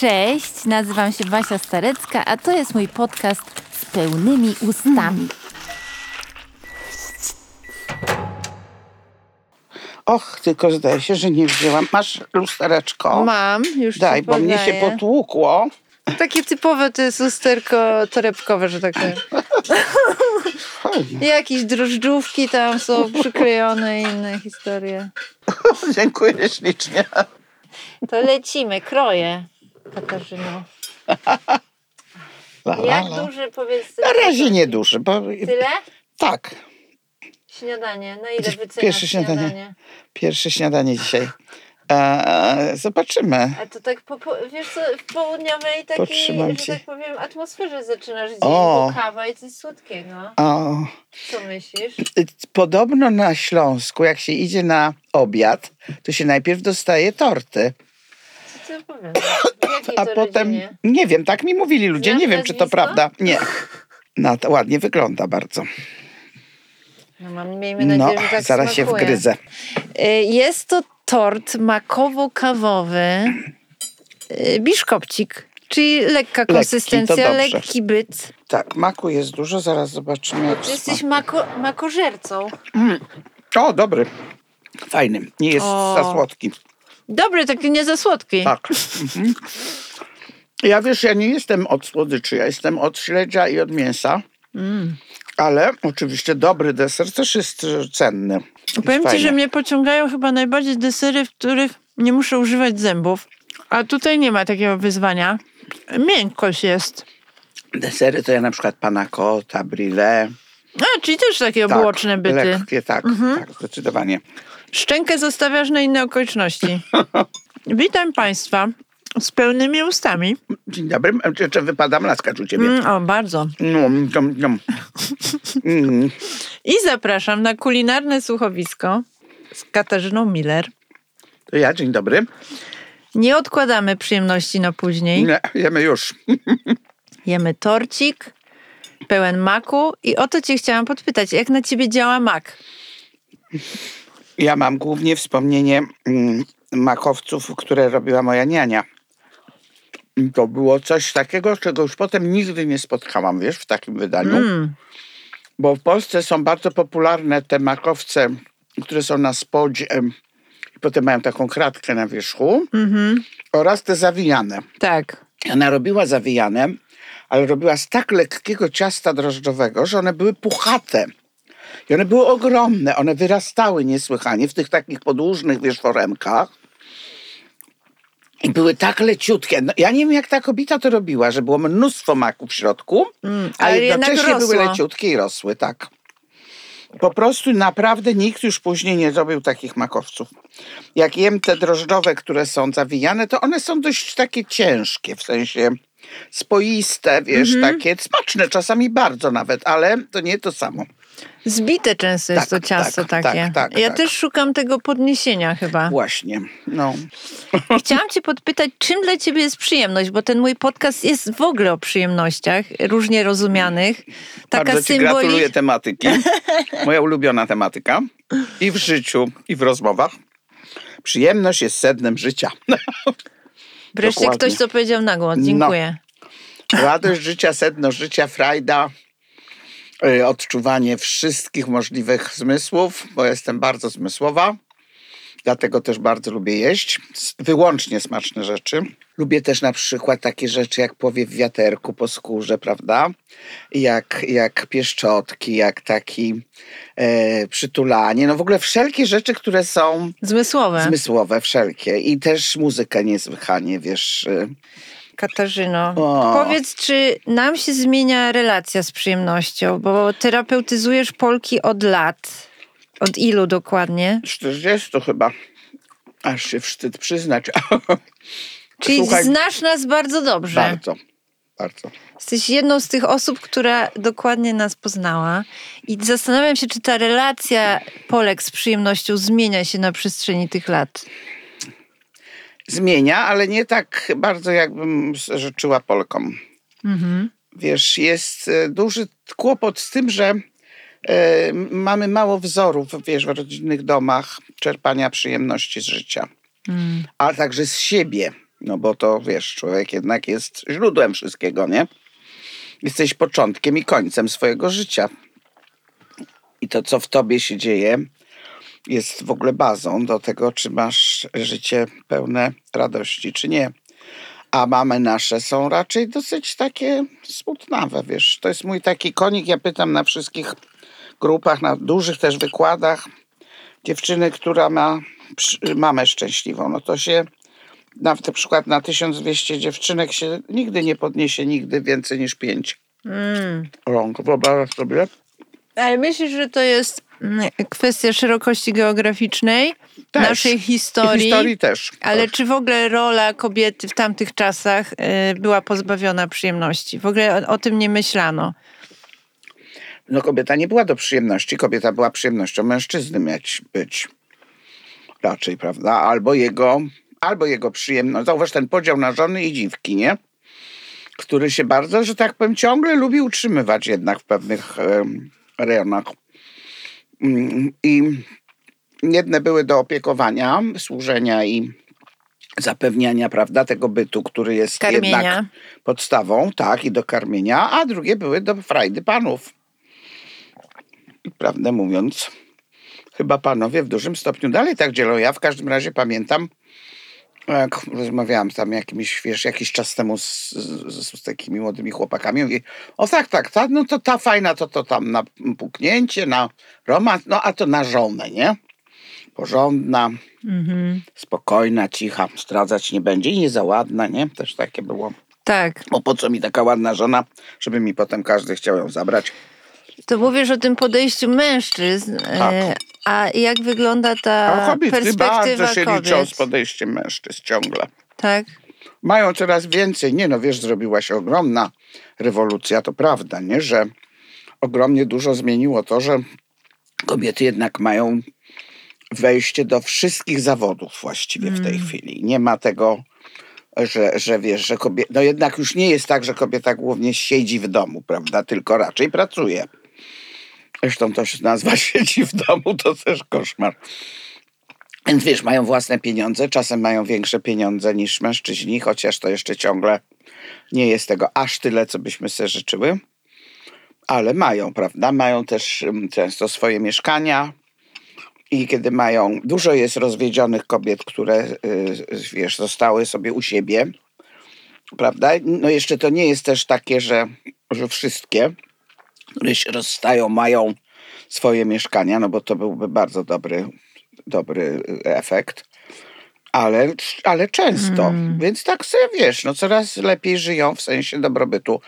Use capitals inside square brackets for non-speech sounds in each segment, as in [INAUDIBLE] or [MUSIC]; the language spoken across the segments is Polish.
Cześć, nazywam się Basia Starecka, a to jest mój podcast z pełnymi ustami. Och, tylko zdaje się, że nie wzięłam. Masz lustereczko? Mam, już Daj, ci bo mnie się podaję. potłukło. Takie typowe to jest lusterko torebkowe, że tak powiem. [LAUGHS] Fajnie. Jakieś drożdżówki tam są przyklejone i inne historie. [LAUGHS] Dziękuję ślicznie. To lecimy, kroję, Katarzyno. [LAUGHS] La, la, Jak la. duży powiedz? Na razie nie duży, bo Tyle? tak. Śniadanie. Na ile wyceniasz Pierwsze śniadanie? śniadanie. Pierwsze śniadanie dzisiaj. E, zobaczymy. A to tak, po, po, wiesz co, w południowej takiej, Potrzymam że tak powiem, atmosferze zaczynasz dzień, O. bo kawa i coś słodkiego. O, Co myślisz? podobno na Śląsku, jak się idzie na obiad, to się najpierw dostaje torty, Co ty opowiadasz? A to potem, rodzinie? nie wiem, tak mi mówili ludzie, Znasz nie wiem, czy to nazwisko? prawda. Nie. No, to ładnie wygląda bardzo. No, mam, miejmy No, nadzieję, że tak zaraz się smakuje. wgryzę. Y, Jest to tort makowo-kawowy, y, biszkopcik, czyli lekka konsystencja, dobrze. lekki byt. Tak, maku jest dużo, zaraz zobaczymy. Jak jesteś mako, makożercą. O, dobry. Fajny. Nie jest O. za słodki. Dobry, taki nie za słodki. Tak. Mhm. Ja wiesz, ja nie jestem od słodyczy, ja jestem od śledzia i od mięsa. Mm. Ale oczywiście dobry deser też jest e, cenny. Powiem ci, fajny. że mnie pociągają chyba najbardziej desery, w których nie muszę używać zębów. A tutaj nie ma takiego wyzwania. Miękkość jest. Desery to ja na przykład panna cotta, brille. A, czyli też takie Tak, obłoczne byty. Mhm. Lekkie, tak, tak, zdecydowanie. Szczękę zostawiasz na inne okoliczności. [LAUGHS] Witam Państwa z pełnymi ustami. Dzień dobry. Czy, czy wypadam laskacz u ciebie? Mm, o, bardzo. No, no, no. Mm. I zapraszam na kulinarne słuchowisko z Katarzyną Miller. To ja, dzień dobry. Nie odkładamy przyjemności na później. Nie, jemy już. Jemy torcik pełen maku i o to cię chciałam podpytać, jak na ciebie działa mak? Ja mam głównie wspomnienie mm, makowców, które robiła moja niania. To było coś takiego, czego już potem nigdy nie spotkałam, wiesz, w takim wydaniu. Mm. Bo w Polsce są bardzo popularne te makowce, które są na spodzie i potem mają taką kratkę na wierzchu Mhm. oraz te zawijane. Tak. Ona robiła zawijane, ale robiła z tak lekkiego ciasta drożdżowego, że one były puchate. I one były ogromne, one wyrastały niesłychanie w tych takich podłużnych, wiesz, foremkach. I były tak leciutkie. No, ja nie wiem, jak ta kobieta to robiła, że było mnóstwo maku w środku, Mm, a ale jednak jednocześnie były leciutkie i rosły, tak. Po prostu naprawdę nikt już później nie zrobił takich makowców. Jak jem te drożdżowe, które są zawijane, to one są dość takie ciężkie, w sensie spoiste, wiesz, Mhm. takie smaczne, czasami bardzo nawet, ale to nie to samo. Zbite często jest Tak, to ciasto tak, takie. tak, tak, ja tak. też szukam tego podniesienia chyba. Właśnie, no. [LAUGHS] Chciałam cię podpytać, czym dla ciebie jest przyjemność, bo ten mój podcast jest w ogóle o przyjemnościach, różnie rozumianych. Taka Bardzo ci symboli... gratuluję tematyki. [LAUGHS] Moja ulubiona tematyka. I w życiu, i w rozmowach. Przyjemność jest sednem życia. [LAUGHS] Wreszcie Dokładnie. ktoś to powiedział na głos. Dziękuję. Radość życia, sedno życia, frajda, odczuwanie wszystkich możliwych zmysłów, bo jestem bardzo zmysłowa. Dlatego też bardzo lubię jeść. Wyłącznie smaczne rzeczy. Lubię też na przykład takie rzeczy jak powiew wiaterku po skórze, prawda? Jak, jak pieszczotki, jak taki e, przytulanie. No w ogóle wszelkie rzeczy, które są Zmysłowe. zmysłowe, wszelkie. I też muzykę niesłychanie, wiesz. Katarzyno, O. powiedz, czy nam się zmienia relacja z przyjemnością, bo terapeutyzujesz Polki od lat. Od ilu dokładnie? 40 chyba. Aż się wstyd przyznać. [LAUGHS] Czyli Słuchaj, znasz nas bardzo dobrze. Bardzo, bardzo. Jesteś jedną z tych osób, która dokładnie nas poznała. I zastanawiam się, czy ta relacja Polek z przyjemnością zmienia się na przestrzeni tych lat. Zmienia, ale nie tak bardzo, jakbym życzyła Polkom. Mhm. Wiesz, jest e, duży kłopot z tym, że e, mamy mało wzorów, wiesz, w rodzinnych domach czerpania przyjemności z życia. a także z siebie. No bo to wiesz, człowiek jednak jest źródłem wszystkiego, nie? Jesteś początkiem i końcem swojego życia. I to, co w tobie się dzieje, jest w ogóle bazą do tego, czy masz życie pełne radości, czy nie. A mamy nasze są raczej dosyć takie smutnawe, wiesz. To jest mój taki konik, ja pytam na wszystkich grupach, na dużych też wykładach, dziewczyny, która ma mamę szczęśliwą, no to się na na przykład na 1200 dziewczynek się nigdy nie podniesie nigdy więcej niż 5 Mm. rąk. Wyobrażasz sobie? Ale myślisz, że to jest mm, kwestia szerokości geograficznej Też. naszej I historii? historii też. Ale czy w ogóle rola kobiety w tamtych czasach y, była pozbawiona przyjemności? W ogóle o, o tym nie myślano. No kobieta nie była do przyjemności, kobieta była przyjemnością mężczyzny mieć być. Raczej, prawda? Albo jego, albo jego przyjemność. Zauważ ten podział na żony i dziwki, nie? Który się bardzo, że tak powiem, ciągle lubi utrzymywać jednak w pewnych rejonach. Mm, I jedne były do opiekowania, służenia i zapewniania, prawda, tego bytu, który jest Karmienia. jednak podstawą, tak, i do karmienia, a drugie były do frajdy panów. I prawdę mówiąc, chyba panowie w dużym stopniu dalej tak dzielą. Ja w każdym razie pamiętam, jak rozmawiałam tam jakimś, wiesz, jakiś czas temu z, z, z takimi młodymi chłopakami, mówi, o tak, tak, ta, no to ta fajna, to to tam na puknięcie, na romans, no a to na żonę, nie? Porządna, Mhm. spokojna, cicha, zdradzać nie będzie i nie za ładna, nie? Też takie było. Tak. Bo po co mi taka ładna żona, żeby mi potem każdy chciał ją zabrać? To mówisz o tym podejściu mężczyzn. Tak. e, A jak wygląda ta A kobiety perspektywa bardzo się liczą kobiet? z podejściem mężczyzn ciągle. Tak. Mają coraz więcej. Nie no, wiesz, zrobiła się ogromna rewolucja, to prawda, nie? Że ogromnie dużo zmieniło to, że kobiety jednak mają wejście do wszystkich zawodów właściwie w tej chwili. Nie ma tego, że, że wiesz, że kobieta... No jednak już nie jest tak, że kobieta głównie siedzi w domu, prawda? Tylko raczej pracuje. Zresztą to się nazwa [LAUGHS] siedzi w domu, to też koszmar. Więc wiesz, mają własne pieniądze, czasem mają większe pieniądze niż mężczyźni, chociaż to jeszcze ciągle nie jest tego aż tyle, co byśmy sobie życzyły. Ale mają, prawda? Mają też mm, często swoje mieszkania. I kiedy mają, dużo jest rozwiedzionych kobiet, które, y, wiesz, zostały sobie u siebie, prawda? No jeszcze to nie jest też takie, że, że wszystkie, które się rozstają, mają swoje mieszkania, no bo to byłby bardzo dobry, dobry y, efekt. Ale, ale często. Więc tak sobie wiesz, no coraz lepiej żyją w sensie dobrobytu.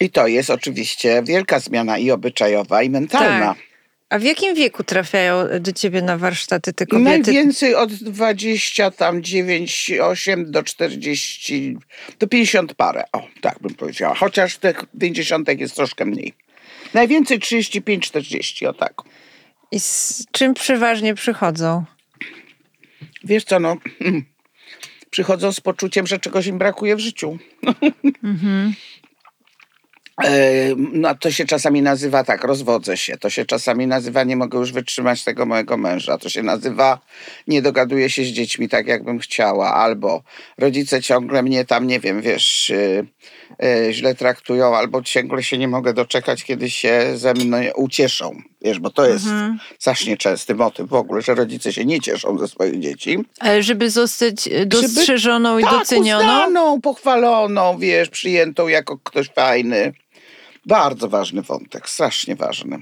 I to jest oczywiście wielka zmiana i obyczajowa, i mentalna. Tak. A w jakim wieku trafiają do ciebie na warsztaty te kobiety? Najwięcej od 20, tam 9, 8 do 40, do 50 parę. O, tak bym powiedziała. Chociaż tych 50 jest troszkę mniej. Najwięcej 35, 40, o tak. I z czym przeważnie przychodzą? Wiesz co, no, przychodzą z poczuciem, że czegoś im brakuje w życiu. E, No, to się czasami nazywa tak, rozwodzę się. To się czasami nazywa, nie mogę już wytrzymać tego mojego męża. To się nazywa, nie dogaduję się z dziećmi tak, jakbym chciała. Albo rodzice ciągle mnie tam, nie wiem, wiesz, y, y, źle traktują, albo ciągle się nie mogę doczekać, kiedy się ze mną ucieszą. Wiesz, bo to jest strasznie częsty motyw w ogóle, że rodzice się nie cieszą ze swoich dzieci. Ale żeby zostać e, dostrzeżoną i tak, docenioną? uznaną, pochwaloną, wiesz, przyjętą jako ktoś fajny. Bardzo ważny wątek, strasznie ważny.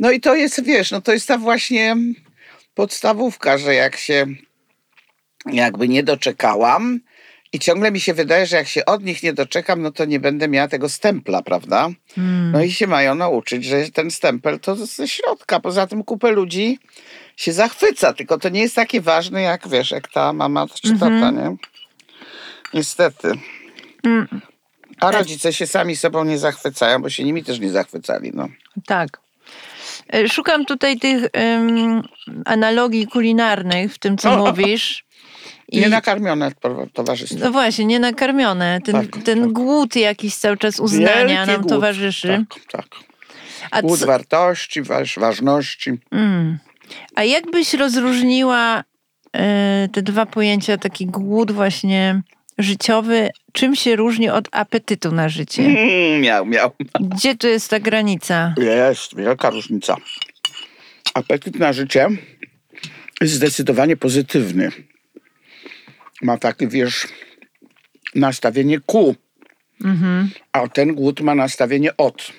No i to jest, wiesz, no to jest ta właśnie podstawówka, że jak się jakby nie doczekałam i ciągle mi się wydaje, że jak się od nich nie doczekam, no to nie będę miała tego stempla, prawda? No i się mają nauczyć, że ten stempel to ze środka. Poza tym kupę ludzi się zachwyca, tylko to nie jest takie ważne jak, wiesz, jak ta mama czy tata, nie? Niestety. A rodzice się sami sobą nie zachwycają, bo się nimi też nie zachwycali, no. Tak. E, Szukam tutaj tych em, analogii kulinarnych w tym, co O. mówisz. [LAUGHS] I, Nie nakarmione to- towarzystwo. no właśnie, nienakarmione. Ten, Tak, ten tak. głód jakiś cały czas uznania Wielki nam głód. towarzyszy. Tak, tak. A, Głód co, wartości, waż, ważności. mm, a jak byś rozróżniła e, te dwa pojęcia, taki głód właśnie życiowy, czym się różni od apetytu na życie? Mm, miał, miał. Gdzie tu jest ta granica? Jest wielka różnica. Apetyt na życie jest zdecydowanie pozytywny. Ma takie, wiesz, nastawienie ku, a ten głód ma nastawienie od.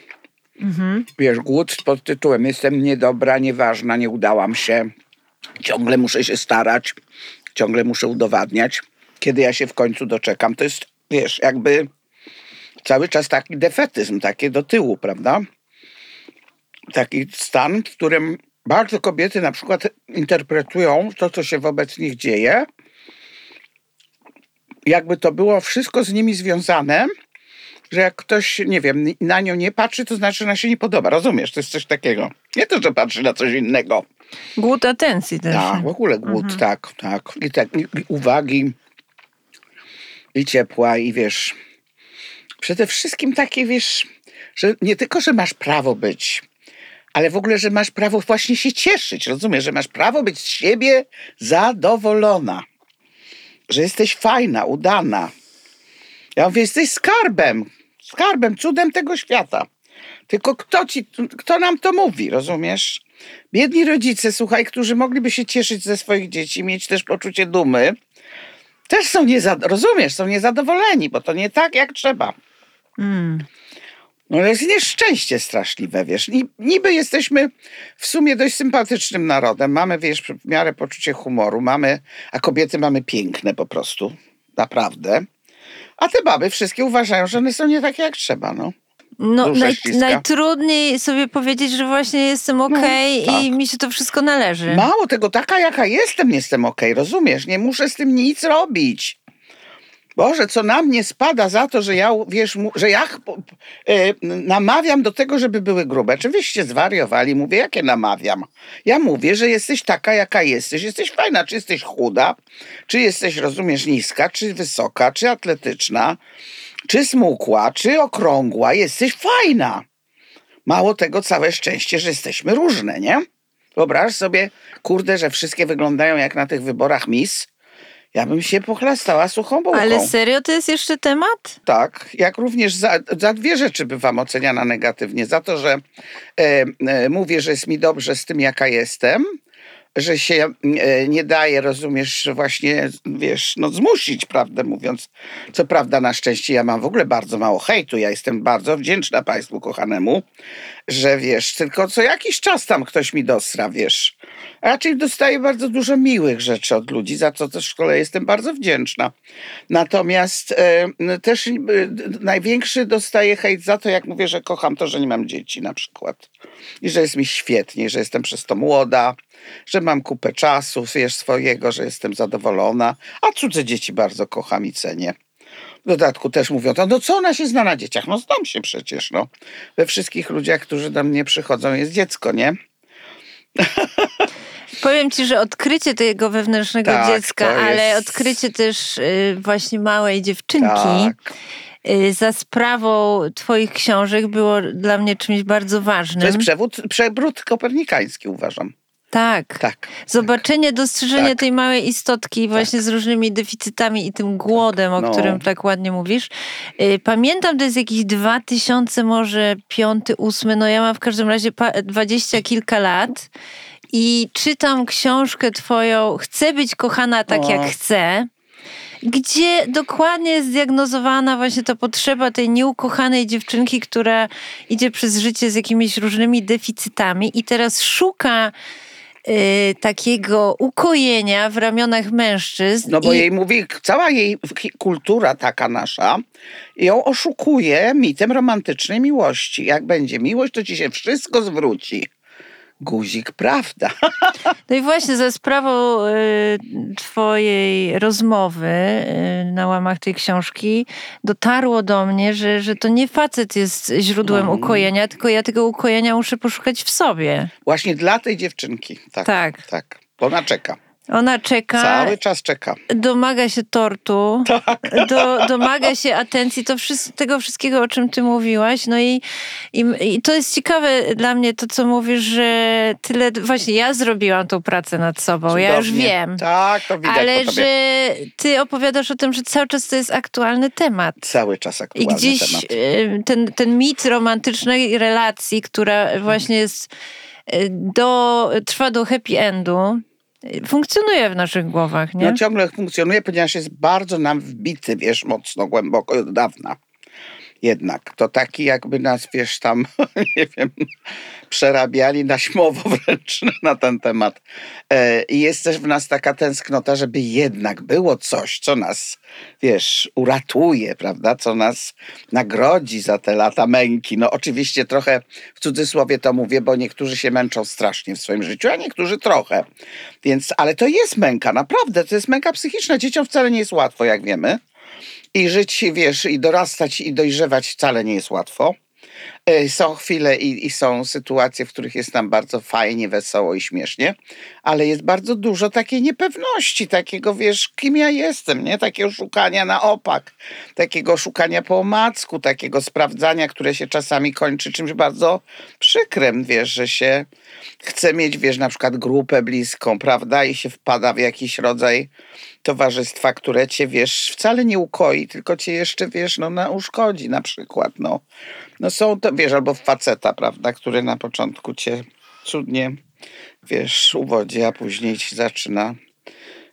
Wiesz, głód pod tytułem jestem niedobra, nieważna, nie udałam się, ciągle muszę się starać, ciągle muszę udowadniać, kiedy ja się w końcu doczekam. To jest, wiesz, jakby cały czas taki defetyzm, takie do tyłu, prawda? Taki stan, w którym bardzo kobiety na przykład interpretują to, co się wobec nich dzieje, jakby to było wszystko z nimi związane, że jak ktoś, nie wiem, na nią nie patrzy, to znaczy, że ona się nie podoba. Rozumiesz? To jest coś takiego. Nie to, że patrzy na coś innego. Głód atencji też. Tak, w ogóle głód, tak, tak. I, tak i uwagi, i ciepła, i wiesz, przede wszystkim takie, wiesz, że nie tylko, że masz prawo być, ale w ogóle, że masz prawo właśnie się cieszyć, rozumiesz, że masz prawo być z siebie zadowolona, że jesteś fajna, udana. Ja mówię, jesteś skarbem, skarbem, cudem tego świata. Tylko kto, ci, kto nam to mówi, rozumiesz? Biedni rodzice, słuchaj, którzy mogliby się cieszyć ze swoich dzieci, mieć też poczucie dumy, też są niezadowoleni, rozumiesz, są niezadowoleni, bo to nie tak, jak trzeba. Mm. No to jest nieszczęście straszliwe, wiesz. Ni- Niby jesteśmy w sumie dość sympatycznym narodem. Mamy, wiesz, w miarę poczucie humoru, mamy, a kobiety mamy piękne po prostu, naprawdę. A te baby wszystkie uważają, że one są nie takie, jak trzeba, no. No, naj, najtrudniej sobie powiedzieć, że właśnie jestem okej tak. i mi się to wszystko należy. Mało tego, taka jaka jestem, jestem okej, rozumiesz? Nie muszę z tym nic robić. Boże, co na mnie spada za to, że ja, wiesz, że ja e, namawiam do tego, żeby były grube. Oczywiście zwariowali, mówię, jakie namawiam? Ja mówię, że jesteś taka, jaka jesteś. Jesteś fajna, czy jesteś chuda, czy jesteś, rozumiesz, niska, czy wysoka, czy atletyczna, czy smukła, czy okrągła. Jesteś fajna. Mało tego, całe szczęście, że jesteśmy różne, nie? Wyobraź sobie, kurde, że wszystkie wyglądają jak na tych wyborach Miss. Ja bym się pochlastała suchą bułką. Ale serio to jest jeszcze temat? Tak, jak również za, za dwie rzeczy bywam oceniana negatywnie. Za to, że e, e, mówię, że jest mi dobrze z tym, jaka jestem, że się e, nie daje, rozumiesz, właśnie, wiesz, no zmusić, prawdę mówiąc. Co prawda, na szczęście ja mam w ogóle bardzo mało hejtu. Ja jestem bardzo wdzięczna Państwu kochanemu, że wiesz, tylko co jakiś czas tam ktoś mi dosra, wiesz. Raczej dostaję bardzo dużo miłych rzeczy od ludzi, za co też w szkole jestem bardzo wdzięczna. Natomiast e, też e, największy dostaję hejt za to, jak mówię, że kocham to, że nie mam dzieci na przykład. I że jest mi świetnie, że jestem przez to młoda, że mam kupę czasu, wiesz, swojego, że jestem zadowolona, a cudze dzieci bardzo kocham i cenię. W dodatku też mówią, to, no co ona się zna na dzieciach? No znam się przecież, no. We wszystkich ludziach, którzy do mnie przychodzą jest dziecko, nie? Powiem ci, że odkrycie tego wewnętrznego Tak, dziecka, ale jest- odkrycie też y, właśnie małej dziewczynki Tak. y, za sprawą twoich książek było dla mnie czymś bardzo ważnym. To jest przewód, przewrót kopernikański, uważam. Tak. Tak. Zobaczenie, dostrzeżenie Tak. tej małej istotki właśnie z różnymi deficytami i tym głodem, o No. którym tak ładnie mówisz. Y, Pamiętam, to jest jakiś 2000, może piąty, ósmy, no ja mam w każdym razie dwadzieścia kilka lat i czytam książkę twoją Chcę być kochana tak O. jak chcę. Gdzie dokładnie jest zdiagnozowana właśnie ta potrzeba tej nieukochanej dziewczynki, która idzie przez życie z jakimiś różnymi deficytami i teraz szuka y, takiego ukojenia w ramionach mężczyzn. No bo i, jej mówi, cała jej kultura taka nasza ją oszukuje mitem romantycznej miłości. Jak będzie miłość, to ci się wszystko zwróci. Guzik, prawda? [LAUGHS] no i właśnie za sprawą y, twojej rozmowy y, na łamach tej książki dotarło do mnie, że, że to nie facet jest źródłem No. ukojenia, tylko ja tego ukojenia muszę poszukać w sobie. Właśnie dla tej dziewczynki. Tak. Tak. Tak. Ona czeka. Ona czeka, Cały czas czeka. domaga się tortu, Tak. do, domaga się atencji, to tego wszystkiego, o czym ty mówiłaś. No i, i, i to jest ciekawe dla mnie to, co mówisz, że tyle, właśnie ja zrobiłam tą pracę nad sobą, ja już Cudownie. wiem. Tak, to widać Ale że ty opowiadasz o tym, że cały czas to jest aktualny temat. Cały czas I aktualny gdzieś temat. y, ten, ten mit romantycznej relacji, która właśnie jest y, do, trwa do happy endu, funkcjonuje w naszych głowach, nie? No ciągle funkcjonuje, ponieważ jest bardzo nam wbity, wiesz, mocno, głęboko od dawna. Jednak to taki jakby nas, wiesz, tam, [LAUGHS] nie wiem, przerabiali na śmowo wręcz na ten temat. E, I jest też w nas taka tęsknota, żeby jednak było coś, co nas, wiesz, uratuje, prawda, co nas nagrodzi za te lata męki. No oczywiście trochę w cudzysłowie to mówię, bo niektórzy się męczą strasznie w swoim życiu, a niektórzy trochę. Więc, ale to jest męka, naprawdę, to jest męka psychiczna. Dzieciom wcale nie jest łatwo, jak wiemy. I żyć, wiesz, i dorastać, i dojrzewać wcale nie jest łatwo. E, Są chwile i, i są sytuacje, w których jest nam bardzo fajnie, wesoło i śmiesznie, ale jest bardzo dużo takiej niepewności, takiego, wiesz, kim ja jestem, nie? Takiego szukania na opak, takiego szukania po omacku, takiego sprawdzania, które się czasami kończy czymś bardzo przykrym, wiesz, że się chce mieć, wiesz, na przykład grupę bliską, prawda, i się wpada w jakiś rodzaj towarzystwa, które cię, wiesz, wcale nie ukoi, tylko cię jeszcze, wiesz, no, na, uszkodzi na przykład, no. No są to, wiesz, albo faceta, prawda, który na początku cię cudnie, wiesz, uwodzi, a później ci zaczyna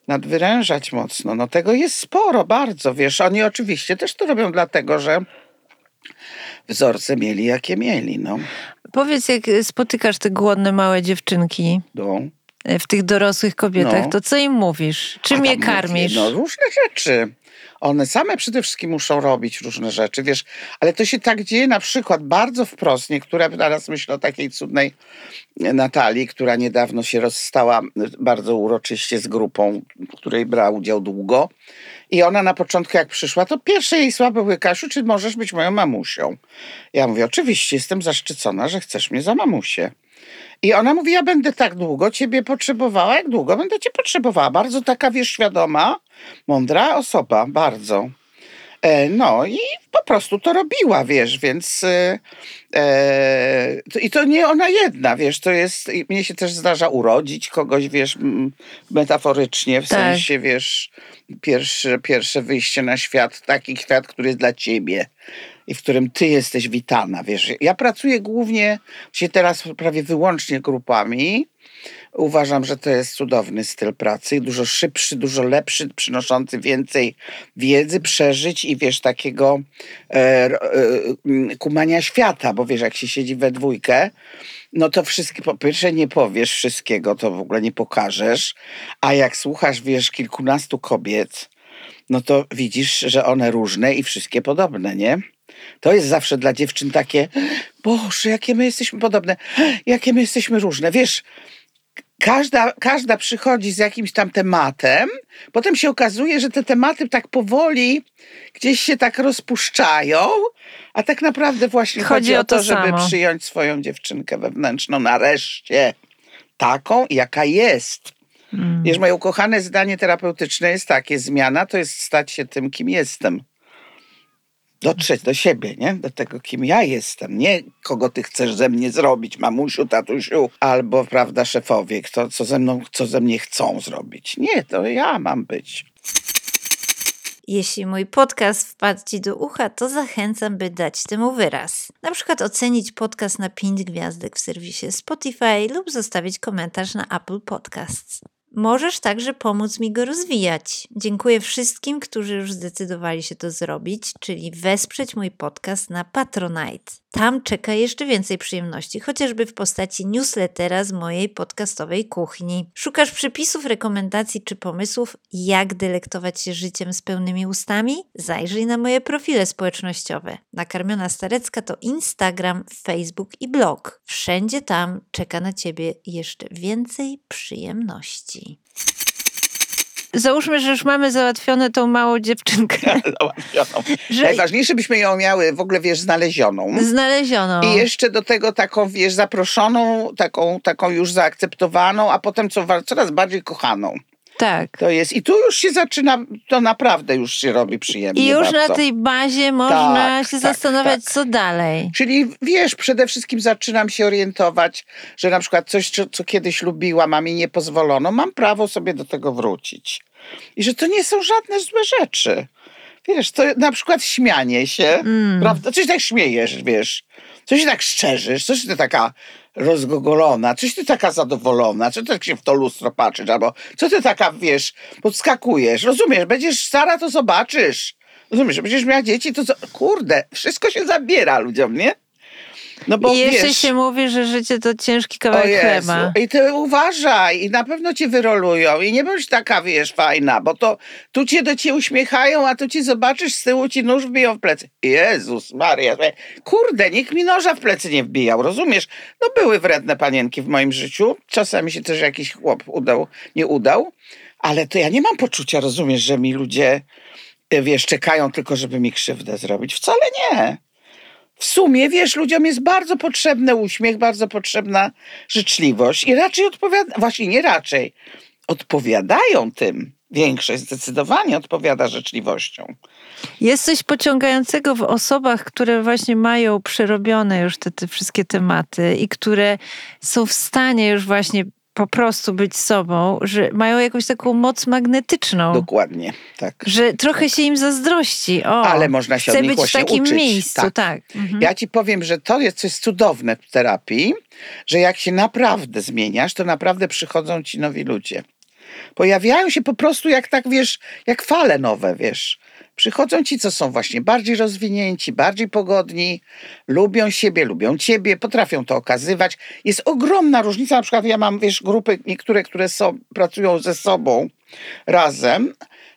nadwyrężać mocno. No tego jest sporo, bardzo, wiesz. Oni oczywiście też to robią dlatego, że wzorce mieli, jakie mieli, no. Powiedz, jak spotykasz te głodne małe dziewczynki no. w tych dorosłych kobietach, No. to co im mówisz? Czym je karmisz? mówię, No różne rzeczy. One same przede wszystkim muszą robić różne rzeczy, wiesz, ale to się tak dzieje na przykład bardzo wprost. Niektóre, teraz myślę o takiej cudnej Natalii, która niedawno się rozstała bardzo uroczyście z grupą, w której brała udział długo. I ona na początku, jak przyszła, to pierwsze jej słowa były, Kasiu, czy możesz być moją mamusią? Ja mówię, oczywiście, jestem zaszczycona, że chcesz mnie za mamusię. I ona mówi, ja będę tak długo ciebie potrzebowała, jak długo będę cię potrzebowała. Bardzo taka, wiesz, świadoma, mądra osoba, bardzo. E, no i po prostu to robiła, wiesz, więc e, e, i to nie ona jedna, wiesz, to jest, mnie się też zdarza urodzić kogoś, wiesz, metaforycznie, w Tak. sensie, wiesz, pierwsze, pierwsze wyjście na świat, taki świat, który jest dla ciebie i w którym ty jesteś witana, wiesz. Ja pracuję głównie, się teraz prawie wyłącznie grupami. Uważam, że to jest cudowny styl pracy, dużo szybszy, dużo lepszy, przynoszący więcej wiedzy, przeżyć i wiesz, takiego e, e, kumania świata, bo wiesz, jak się siedzi we dwójkę, no to wszystkie, po pierwsze nie powiesz wszystkiego, to w ogóle nie pokażesz, a jak słuchasz, wiesz, kilkunastu kobiet, no to widzisz, że one różne i wszystkie podobne, nie? To jest zawsze dla dziewczyn takie, Boże, jakie my jesteśmy podobne, jakie my jesteśmy różne. Wiesz, każda, każda przychodzi z jakimś tam tematem, potem się okazuje, że te tematy tak powoli gdzieś się tak rozpuszczają, a tak naprawdę właśnie Chodzi chodzi, o o to, to żeby samo. przyjąć swoją dziewczynkę wewnętrzną nareszcie. Taką, jaka jest. Mm. Wiesz, moje ukochane zdanie terapeutyczne jest takie: zmiana to jest stać się tym, kim jestem. Dotrzeć do siebie, nie? Do tego, kim ja jestem. Nie kogo ty chcesz ze mnie zrobić, mamusiu, tatusiu, albo, prawda, szefowie, kto, co, ze mną, co ze mnie chcą zrobić. Nie, to ja mam być. Jeśli mój podcast wpadł Ci do ucha, to zachęcam, by dać temu wyraz. Na przykład ocenić podcast na 5 gwiazdek w serwisie Spotify lub zostawić komentarz na Apple Podcasts. Możesz także pomóc mi go rozwijać. Dziękuję wszystkim, którzy już zdecydowali się to zrobić, czyli wesprzeć mój podcast na Patronite. Tam czeka jeszcze więcej przyjemności, chociażby w postaci newslettera z mojej podcastowej kuchni. Szukasz przepisów, rekomendacji czy pomysłów, jak delektować się życiem z pełnymi ustami? Zajrzyj na moje profile społecznościowe. Nakarmiona Starecka to Instagram, Facebook i blog. Wszędzie tam czeka na Ciebie jeszcze więcej przyjemności. Załóżmy, że już mamy załatwione tą małą dziewczynkę. [LAUGHS] Załatwioną. [LAUGHS] Że Najważniejsze, byśmy ją miały w ogóle, wiesz, znalezioną. znaleziono. I jeszcze do tego taką, wiesz, zaproszoną, taką, taką już zaakceptowaną, a potem co, coraz bardziej kochaną. Tak. To jest, i tu już się zaczyna, to naprawdę już się robi przyjemnie I już bardzo. na tej bazie można Tak, się tak, zastanawiać, tak. co dalej. Czyli wiesz, przede wszystkim zaczynam się orientować, że na przykład coś, co, co kiedyś lubiłam, a mi nie pozwolono, mam prawo sobie do tego wrócić. I że to nie są żadne złe rzeczy. Wiesz, to na przykład śmianie się, Mm. prawda? Coś tak śmiejesz, wiesz. Coś tak szczerzysz, coś ty taka rozgogolona, coś ty taka zadowolona, co ty tak się w to lustro patrzysz, albo co ty taka, wiesz, podskakujesz, rozumiesz, będziesz stara, to zobaczysz. Rozumiesz, będziesz miała dzieci, to? Kurde, wszystko się zabiera ludziom, nie? No bo I jeszcze wiesz, się mówi, że życie to ciężki kawałek chleba. I ty uważaj, i na pewno cię wyrolują, i nie bądź taka, wiesz, fajna, bo to tu cię do ciebie uśmiechają, a tu ci zobaczysz, z tyłu ci nóż wbiją w plecy. Jezus Maria, kurde, nikt mi noża w plecy nie wbijał, rozumiesz? No były wredne panienki w moim życiu, czasami się też jakiś chłop udał, nie udał, ale to ja nie mam poczucia, rozumiesz, że mi ludzie, e, wiesz, czekają tylko, żeby mi krzywdę zrobić. Wcale nie w sumie, wiesz, ludziom jest bardzo potrzebny uśmiech, bardzo potrzebna życzliwość i raczej odpowiada, właśnie nie raczej, odpowiadają tym. Większość zdecydowanie odpowiada życzliwością. Jest coś pociągającego w osobach, które właśnie mają przerobione już te, te wszystkie tematy i które są w stanie już właśnie po prostu być sobą, że mają jakąś taką moc magnetyczną. Dokładnie, tak. Że trochę się im zazdrości. O, Ale można się od nich być w takim uczyć. miejscu, tak. Tak. Mhm. Ja ci powiem, że to jest coś cudowne w terapii, że jak się naprawdę zmieniasz, to naprawdę przychodzą ci nowi ludzie. Pojawiają się po prostu jak tak, wiesz, jak fale nowe, wiesz. Przychodzą ci, co są właśnie bardziej rozwinięci, bardziej pogodni, lubią siebie, lubią ciebie, potrafią to okazywać. Jest ogromna różnica. Na przykład ja mam, wiesz, grupy niektóre, które są, pracują ze sobą razem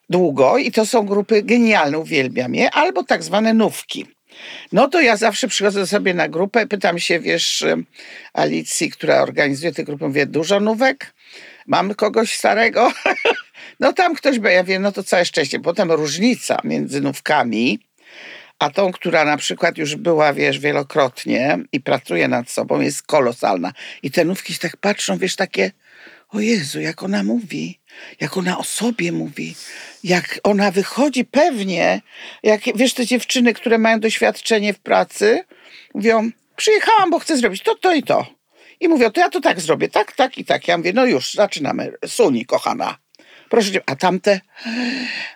długo i to są grupy genialne, uwielbiam je, albo tak zwane nówki. No to ja zawsze przychodzę sobie na grupę, pytam się, wiesz, Alicji, która organizuje tę grupę, mówię, dużo nówek? Mamy kogoś starego? [LAUGHS] No tam ktoś by, ja wiem, no to całe szczęście. Potem różnica między nówkami, a tą, która na przykład już była, wiesz, wielokrotnie i pracuje nad sobą, jest kolosalna. I te nówki się tak patrzą, wiesz, takie, o Jezu, jak ona mówi, jak ona o sobie mówi, jak ona wychodzi pewnie, jak, wiesz, te dziewczyny, które mają doświadczenie w pracy, mówią, przyjechałam, bo chcę zrobić to, to i to. I mówią, to ja to tak zrobię, tak, tak i tak. Ja mówię, no już, zaczynamy. Suni, kochana. Proszę cię, a tamte?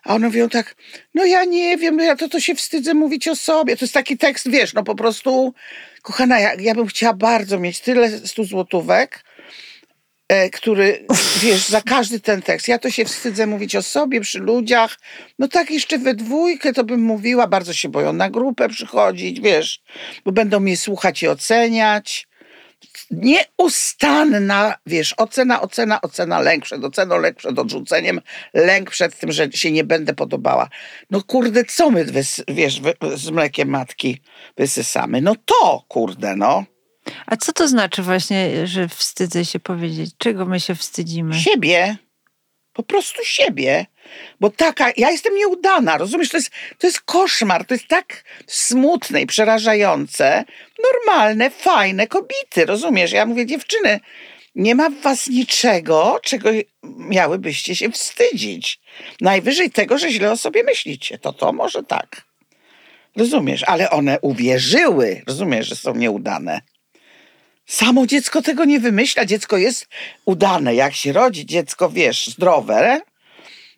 A one mówią tak, no ja nie wiem, no ja to, to się wstydzę mówić o sobie. To jest taki tekst, wiesz, no po prostu, kochana, ja, ja bym chciała bardzo mieć tyle stu złotówek, e, który, wiesz, za każdy ten tekst. Ja to się wstydzę mówić o sobie przy ludziach. No tak jeszcze we dwójkę to bym mówiła, bardzo się boją na grupę przychodzić, wiesz, bo będą mnie słuchać i oceniać nieustanna, wiesz, ocena, ocena, ocena, lęk przed oceną, lęk przed odrzuceniem, lęk przed tym, że się nie będę podobała. No kurde, co my, wys, wiesz, wy, z mlekiem matki wysysamy? No to, kurde, no. A co to znaczy właśnie, że wstydzę się powiedzieć? Czego my się wstydzimy? Siebie. Po prostu siebie. Bo taka, ja jestem nieudana, rozumiesz? To jest, to jest koszmar, to jest tak smutne i przerażające. Normalne, fajne kobiety, rozumiesz? Ja mówię, dziewczyny, nie ma w was niczego, czego miałybyście się wstydzić. Najwyżej tego, że źle o sobie myślicie. To to może tak. Rozumiesz? Ale one uwierzyły, rozumiesz, że są nieudane. Samo dziecko tego nie wymyśla. Dziecko jest udane. Jak się rodzi dziecko, wiesz, zdrowe,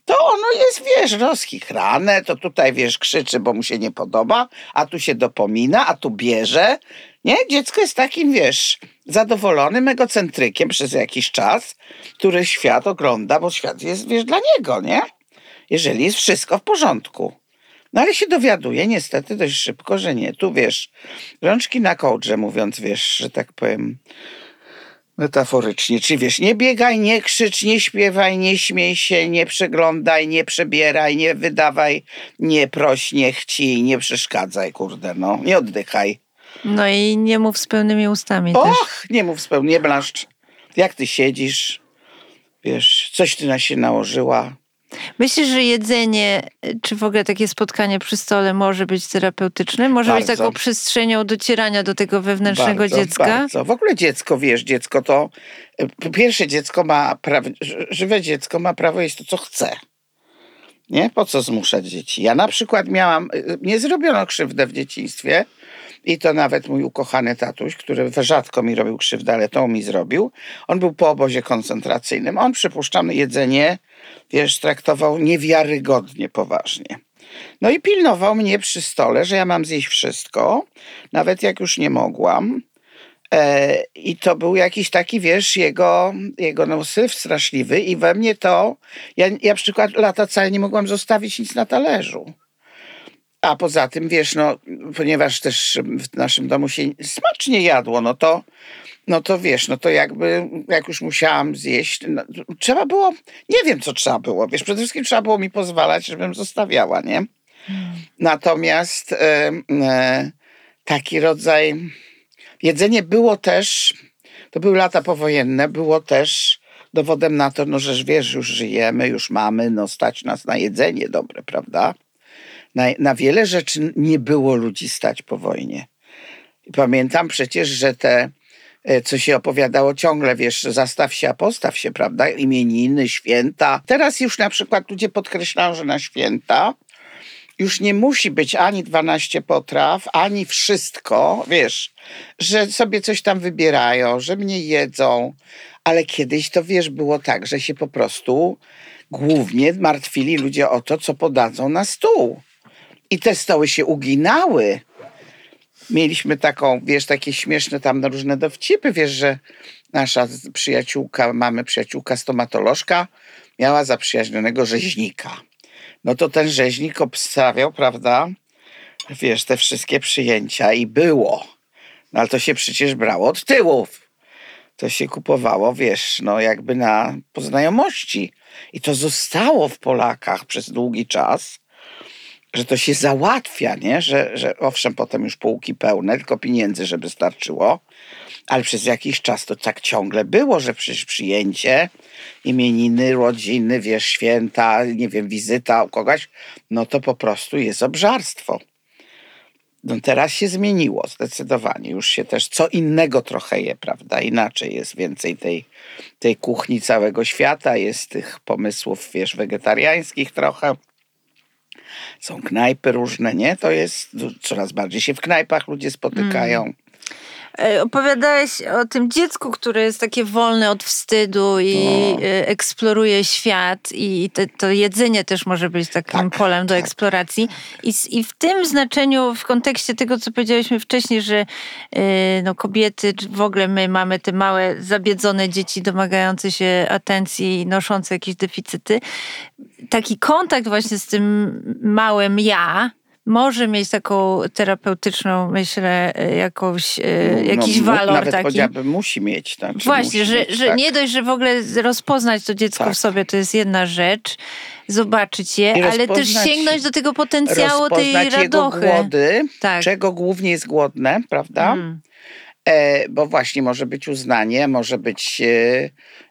to ono jest, wiesz, rozchichrane, to tutaj, wiesz, krzyczy, bo mu się nie podoba, a tu się dopomina, a tu bierze. Nie? Dziecko jest takim, wiesz, zadowolonym egocentrykiem przez jakiś czas, który świat ogląda, bo świat jest, wiesz, dla niego, nie? Jeżeli jest wszystko w porządku. No ale się dowiaduje niestety dość szybko, że nie. Tu wiesz, rączki na kołdrze, mówiąc, wiesz, że tak powiem metaforycznie. Czy wiesz, nie biegaj, nie krzycz, nie śpiewaj, nie śmiej się, nie przeglądaj, nie przebieraj, nie wydawaj, nie proś, nie chcij, nie przeszkadzaj, kurde, no. Nie oddychaj. No i nie mów z pełnymi ustami też. Och, nie mów spełni, nie blaszcz. Jak ty siedzisz, wiesz, coś ty na się nałożyła, Myślisz, że jedzenie, czy w ogóle takie spotkanie przy stole może być terapeutyczne? Może być Bardzo. taką przestrzenią docierania do tego wewnętrznego bardzo, dziecka? Bardzo. W ogóle dziecko, wiesz, dziecko to, po pierwsze dziecko ma prawo, ży- żywe dziecko ma prawo jeść to, co chce. Nie? Po co zmuszać dzieci? Ja na przykład miałam, e, nie zrobiono krzywdę w dzieciństwie i to nawet mój ukochany tatuś, który rzadko mi robił krzywdę, ale to mi zrobił. On był po obozie koncentracyjnym. On, przypuszczam, jedzenie, wiesz, traktował niewiarygodnie poważnie. No i pilnował mnie przy stole, że ja mam zjeść wszystko, nawet jak już nie mogłam. E, I to był jakiś taki, wiesz, jego, jego no, syf straszliwy i we mnie to, ja, ja przykład lata całe nie mogłam zostawić nic na talerzu. A poza tym, wiesz, no, ponieważ też w naszym domu się smacznie jadło, no to, no to wiesz, no to jakby, jak już musiałam zjeść, no, trzeba było, nie wiem, co trzeba było, wiesz, przede wszystkim trzeba było mi pozwalać, żebym zostawiała, nie? Natomiast e, taki rodzaj, jedzenie było też, to były lata powojenne, było też dowodem na to, no, że wiesz, już żyjemy, już mamy, no stać nas na jedzenie dobre, prawda? Na, na wiele rzeczy nie było ludzi stać po wojnie. Pamiętam przecież, że te, e, co się opowiadało ciągle, wiesz, zastaw się, a postaw się, prawda? Imieniny, święta. Teraz już na przykład ludzie podkreślają, że na święta już nie musi być ani 12 potraw, ani wszystko, wiesz, że sobie coś tam wybierają, że mnie jedzą, ale kiedyś to, wiesz, było tak, że się po prostu głównie martwili ludzie o to, co podadzą na stół. I te stoły się uginały. Mieliśmy taką, wiesz, takie śmieszne tam różne dowcipy, wiesz, że nasza przyjaciółka, mamy przyjaciółka stomatolożka, miała zaprzyjaźnionego rzeźnika. No to ten rzeźnik obstawiał, prawda, wiesz, te wszystkie przyjęcia i było. No ale to się przecież brało od tyłów. To się kupowało, wiesz, no jakby na poznajomości. I to zostało w Polakach przez długi czas, że to się załatwia, nie? Że, że owszem, potem już półki pełne, tylko pieniędzy, żeby starczyło. Ale przez jakiś czas to tak ciągle było, że przecież przyjęcie, imieniny, rodziny, wiesz, święta, nie wiem, wizyta u kogoś, no to po prostu jest obżarstwo. No teraz się zmieniło zdecydowanie. Już się też co innego trochę je, prawda? Inaczej jest więcej tej, tej kuchni całego świata, jest tych pomysłów, wiesz, wegetariańskich trochę. Są knajpy różne, nie? To jest coraz bardziej się w knajpach ludzie spotykają. E, Opowiadałeś o tym dziecku, które jest takie wolne od wstydu i No. e, eksploruje świat i te, to jedzenie też może być takim Tak, polem do tak. eksploracji. I, I w tym znaczeniu, w kontekście tego, co powiedzieliśmy wcześniej, że e, no, kobiety, w ogóle my mamy te małe, zabiedzone dzieci domagające się atencji i noszące jakieś deficyty, taki kontakt właśnie z tym małym ja może mieć taką terapeutyczną, myślę, e, jakąś, e, jakiś mu- walor No, Nawet taki. powiedziałabym, musi mieć. Znaczy Właśnie, że, mieć, że tak. nie dość, że w ogóle rozpoznać to dziecko Tak. w sobie, to jest jedna rzecz, zobaczyć je, I ale też sięgnąć do tego potencjału tej rozpoznać jego radochy. głody, Tak. czego głównie jest głodne, prawda? Mm. E, bo właśnie może być uznanie, może być e,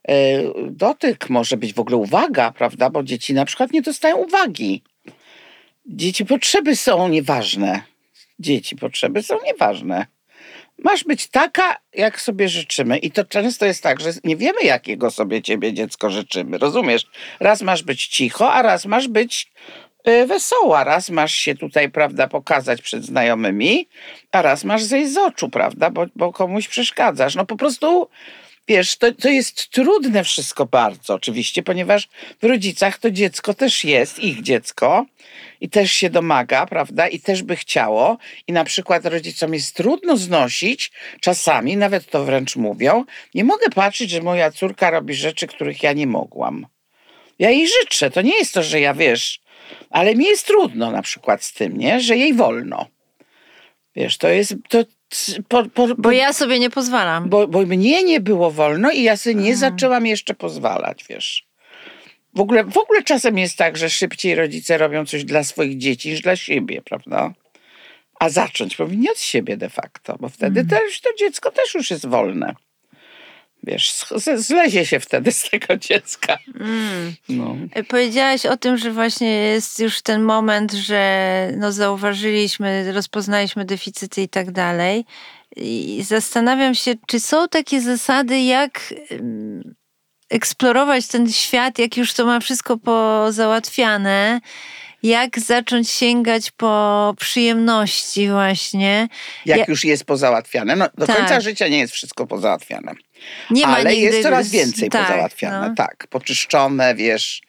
e, dotyk, może być w ogóle uwaga, prawda? Bo dzieci na przykład nie dostają uwagi. Dzieci potrzeby są nieważne. Dzieci potrzeby są nieważne. Masz być taka, jak sobie życzymy. I to często jest tak, że nie wiemy, jakiego sobie ciebie dziecko życzymy. Rozumiesz? Raz masz być cicho, a raz masz być y, wesoła. Raz masz się tutaj, prawda, pokazać przed znajomymi, a raz masz zejść z oczu, prawda, bo, bo komuś przeszkadzasz. No po prostu, wiesz, to, to jest trudne wszystko bardzo oczywiście, ponieważ w rodzicach to dziecko też jest, ich dziecko i też się domaga, prawda, i też by chciało. I na przykład rodzicom jest trudno znosić, czasami, nawet to wręcz mówią, nie mogę patrzeć, że moja córka robi rzeczy, których ja nie mogłam. Ja jej życzę, to nie jest to, że ja wiesz, ale mi jest trudno na przykład z tym, nie? że jej wolno. Wiesz, to jest. To, po, po, Bo ja sobie nie pozwalam. bo, bo mnie nie było wolno i ja sobie nie zaczęłam jeszcze pozwalać, wiesz. W ogóle, w ogóle czasem jest tak, że szybciej rodzice robią coś dla swoich dzieci niż dla siebie, prawda? A zacząć powinni od siebie de facto, bo wtedy też to dziecko też już jest wolne. Wiesz, zlezie się wtedy z tego dziecka. Mm. No. E, Powiedziałaś o tym, że właśnie jest już ten moment, że no zauważyliśmy, rozpoznaliśmy deficyty i tak dalej. I zastanawiam się, czy są takie zasady, jak eksplorować ten świat, jak już to ma wszystko pozałatwiane, jak zacząć sięgać po przyjemności właśnie. Jak Ja- już jest pozałatwiane. No, do Tak. końca życia nie jest wszystko pozałatwiane. Nie ma Ale jest coraz więcej tak, pozałatwiane. no. Tak, poczyszczone, wiesz,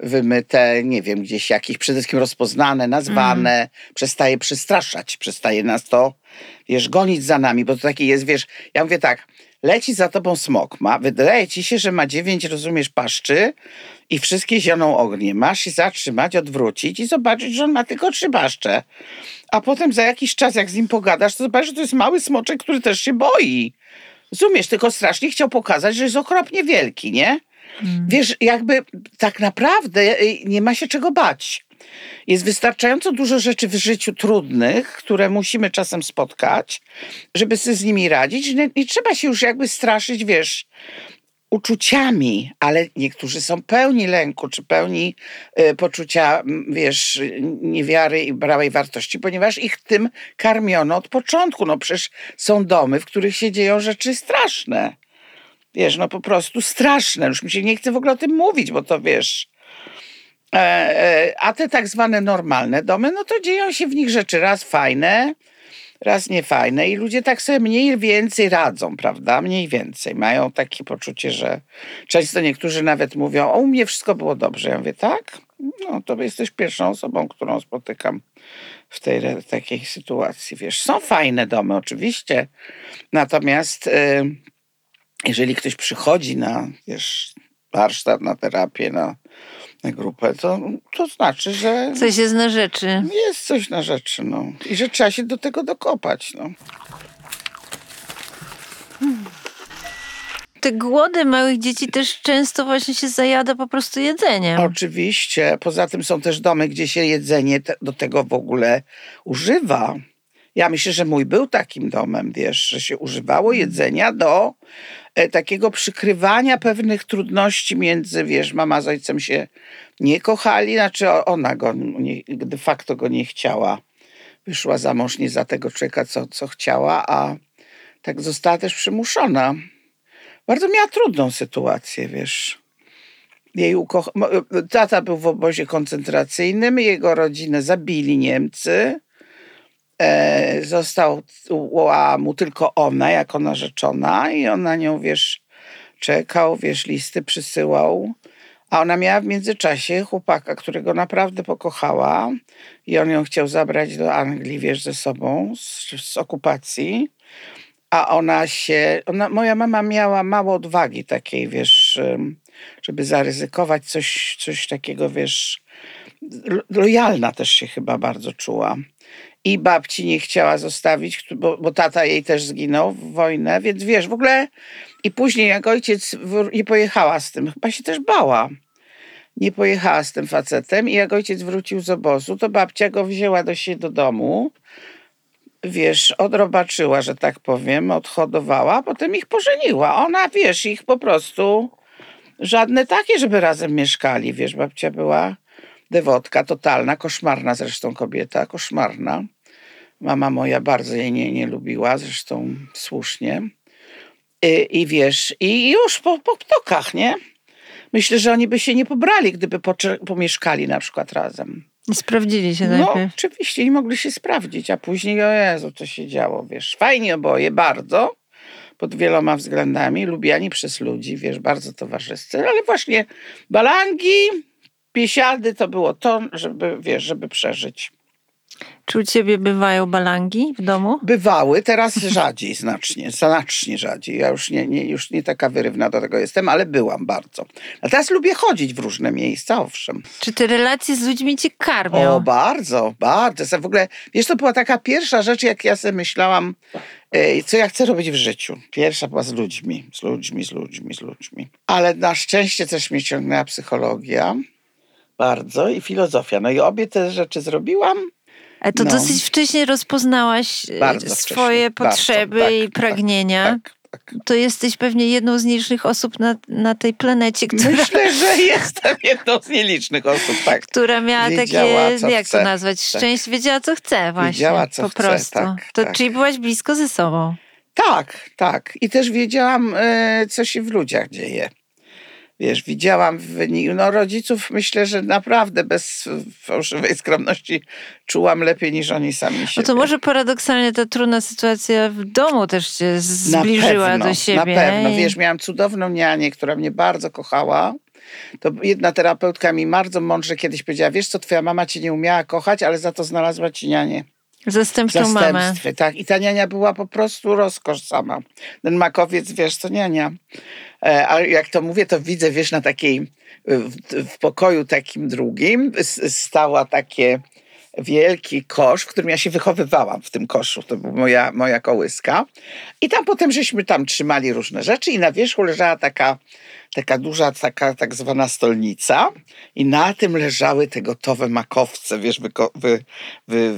wymyte, nie wiem, gdzieś jakieś przede wszystkim rozpoznane, nazwane. Mhm. Przestaje przystraszać, przestaje nas to, wiesz, gonić za nami, bo to taki jest, wiesz, ja mówię tak, leci za tobą smok, ma, wydaje ci się, że ma dziewięć, rozumiesz, paszczy i wszystkie zioną ognie. Masz się zatrzymać, odwrócić i zobaczyć, że on ma tylko trzy paszcze. A potem za jakiś czas, jak z nim pogadasz, to zobaczysz, że to jest mały smoczek, który też się boi. Rozumiesz, tylko strasznie chciał pokazać, że jest okropnie wielki, nie? Wiesz, jakby tak naprawdę y, nie ma się czego bać. Jest wystarczająco dużo rzeczy w życiu trudnych, które musimy czasem spotkać, żeby sobie z nimi radzić. nie trzeba się już jakby straszyć, wiesz, uczuciami, ale niektórzy są pełni lęku, czy pełni y, poczucia, wiesz, niewiary i brałej wartości, ponieważ ich tym karmiono od początku. No przecież są domy, w których się dzieją rzeczy straszne. Wiesz, no po prostu straszne. Już mi się nie chce w ogóle o tym mówić, bo to wiesz. E, e, a te tak zwane normalne domy, no to dzieją się w nich rzeczy raz fajne, raz niefajne i ludzie tak sobie mniej więcej radzą, prawda? Mniej więcej. Mają takie poczucie, że często niektórzy nawet mówią, o u mnie wszystko było dobrze. Ja mówię, tak? No to jesteś pierwszą osobą, którą spotykam w tej takiej sytuacji. Wiesz, są fajne domy oczywiście, natomiast... Y, jeżeli ktoś przychodzi na wiesz, warsztat, na terapię, na grupę, to, to znaczy, że Coś jest na rzeczy. jest coś na rzeczy. No. I że trzeba się do tego dokopać. No. Te głody małych dzieci też często właśnie się zajada po prostu jedzeniem. Oczywiście. Poza tym są też domy, gdzie się jedzenie te, do tego w ogóle używa. Ja myślę, że mój był takim domem, wiesz, że się używało jedzenia do takiego przykrywania pewnych trudności między, wiesz, mama z ojcem się nie kochali, znaczy ona go nie, de facto go nie chciała. Wyszła za mąż nie za tego człowieka, co, co chciała, a tak została też przymuszona. Bardzo miała trudną sytuację, wiesz jej ukoch... mo- Tata był w obozie koncentracyjnym, jego rodzinę zabili Niemcy. E, została mu tylko ona jako narzeczona i on na nią, wiesz, czekał, wiesz, listy przysyłał. A ona miała w międzyczasie chłopaka, którego naprawdę pokochała i on ją chciał zabrać do Anglii, wiesz, ze sobą z, z okupacji. A ona się, ona, moja mama miała mało odwagi takiej, wiesz, żeby zaryzykować coś, coś takiego, wiesz, lo- lojalna też się chyba bardzo czuła. I babci nie chciała zostawić, bo, bo tata jej też zginął w wojnę, więc wiesz, w ogóle i później jak ojciec nie pojechała z tym, chyba się też bała. Nie pojechała z tym facetem i jak ojciec wrócił z obozu, to babcia go wzięła do siebie do domu, wiesz, odrobaczyła, że tak powiem, odhodowała, a potem ich pożeniła. Ona, wiesz, ich po prostu żadne takie, żeby razem mieszkali, wiesz, babcia była dewotka, totalna, koszmarna zresztą kobieta, koszmarna. Mama moja bardzo jej nie, nie lubiła, zresztą słusznie. I, i wiesz, i już po, po ptokach, nie? Myślę, że oni by się nie pobrali, gdyby pomieszkali na przykład razem. Sprawdzili się No, najpierw. oczywiście i mogli się sprawdzić, a później, o Jezu, co się działo, wiesz. Fajnie oboje, bardzo, pod wieloma względami, lubiani przez ludzi, wiesz, bardzo towarzyscy, ale właśnie balangi, piesiady to było to, żeby, wiesz, żeby przeżyć. Czy u ciebie bywają balangi w domu? Bywały, teraz rzadziej [LAUGHS] znacznie, znacznie rzadziej. Ja już nie, nie, już nie taka wyrywna do tego jestem, ale byłam bardzo. A teraz lubię chodzić w różne miejsca, owszem. Czy te relacje z ludźmi cię karmią? O, bardzo, bardzo. W ogóle, wiesz, to była taka pierwsza rzecz, jak ja sobie myślałam, e, co ja chcę robić w życiu. Pierwsza była z ludźmi, z ludźmi, z ludźmi, z ludźmi. Ale na szczęście też mnie ciągnęła psychologia bardzo i filozofia. No i obie te rzeczy zrobiłam. Ale to no. dosyć wcześnie rozpoznałaś e, Bardzo swoje wcześnie, bardzo, potrzeby tak, i tak, pragnienia. Tak, tak. To jesteś pewnie jedną z nielicznych osób na, na tej planecie, która, Myślę, że [LAUGHS] jestem jedną z nielicznych osób, tak. która miała Wiedziała, takie, jak chce. to nazwać, szczęście, wiedziała co chce właśnie. Wiedziała, co po chce, prostu. tak, to, tak. Czyli byłaś blisko ze sobą. Tak, tak. I też wiedziałam, e, co się w ludziach dzieje. Wiesz, widziałam w wyniku, no rodziców myślę, że naprawdę bez fałszywej skromności czułam lepiej niż oni sami No siebie. to może paradoksalnie ta trudna sytuacja w domu też cię zbliżyła pewno, do siebie. Na pewno. i- Wiesz, miałam cudowną nianię, która mnie bardzo kochała. To jedna terapeutka mi bardzo mądrze kiedyś powiedziała, wiesz co, twoja mama cię nie umiała kochać, ale za to znalazła ci nianię. Zastępczą mamę. tak. I ta niania była po prostu rozkosz sama. Ten makowiec, wiesz, to niania. E, A jak to mówię, to widzę, wiesz, na takiej, w, w pokoju takim drugim stała takie wielki kosz, w którym ja się wychowywałam w tym koszu. To była moja, moja kołyska. I tam potem żeśmy tam trzymali różne rzeczy i na wierzchu leżała taka, taka duża, taka tak zwana stolnica i na tym leżały te gotowe makowce, wiesz, wyko- wy, wy,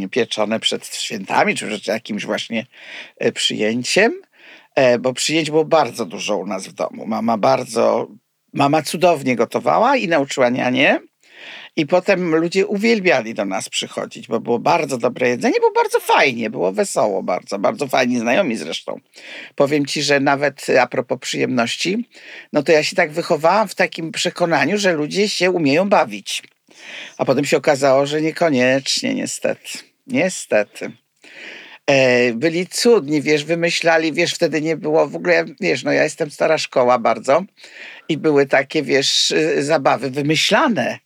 wypieczone przed świętami, czy przed jakimś właśnie e, przyjęciem. E, Bo przyjęć było bardzo dużo u nas w domu. Mama bardzo, mama cudownie gotowała i nauczyła nianie. I potem ludzie uwielbiali do nas przychodzić, bo było bardzo dobre jedzenie, było bardzo fajnie, było wesoło bardzo, bardzo fajni znajomi zresztą. Powiem ci, że nawet a propos przyjemności, no to ja się tak wychowałam w takim przekonaniu, że ludzie się umieją bawić. A potem się okazało, że niekoniecznie, niestety. Niestety. E, byli cudni, wiesz, wymyślali, wiesz, wtedy nie było w ogóle, wiesz, no ja jestem stara szkoła bardzo i były takie, wiesz, y, zabawy wymyślane.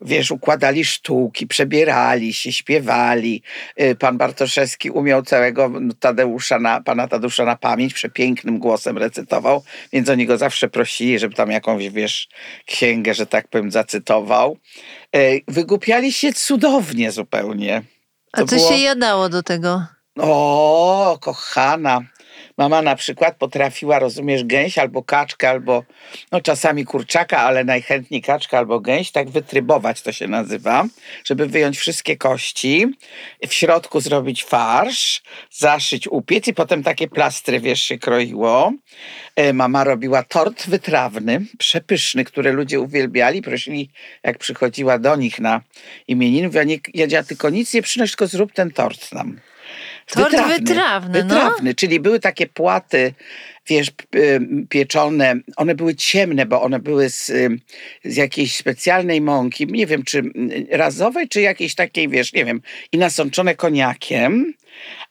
Wiesz, układali sztuki, przebierali się, śpiewali. Y, Pan Bartoszewski umiał całego Tadeusza na, pana Tadeusza na pamięć, przepięknym głosem recytował, więc oni go zawsze prosili, żeby tam jakąś, wiesz, księgę, że tak powiem, zacytował. Y, Wygłupiali się cudownie zupełnie. A To co było- się jadało do tego? o, kochana. Mama na przykład potrafiła, rozumiesz, gęś albo kaczkę, albo no czasami kurczaka, ale najchętniej kaczka albo gęś, tak wytrybować to się nazywa, żeby wyjąć wszystkie kości, w środku zrobić farsz, zaszyć, upiec i potem takie plastry, wiesz, się kroiło. E, Mama robiła tort wytrawny, przepyszny, który ludzie uwielbiali, prosili, jak przychodziła do nich na imieniny, mówiła, nie, Jadzia, tylko nic nie przynoś, tylko zrób ten tort nam. Tort wytrawny, no. wytrawny, czyli były takie płaty, wiesz, y, pieczone, one były ciemne, bo one były z, y, z jakiejś specjalnej mąki, nie wiem, czy razowej, czy jakiejś takiej, wiesz, nie wiem, i nasączone koniakiem,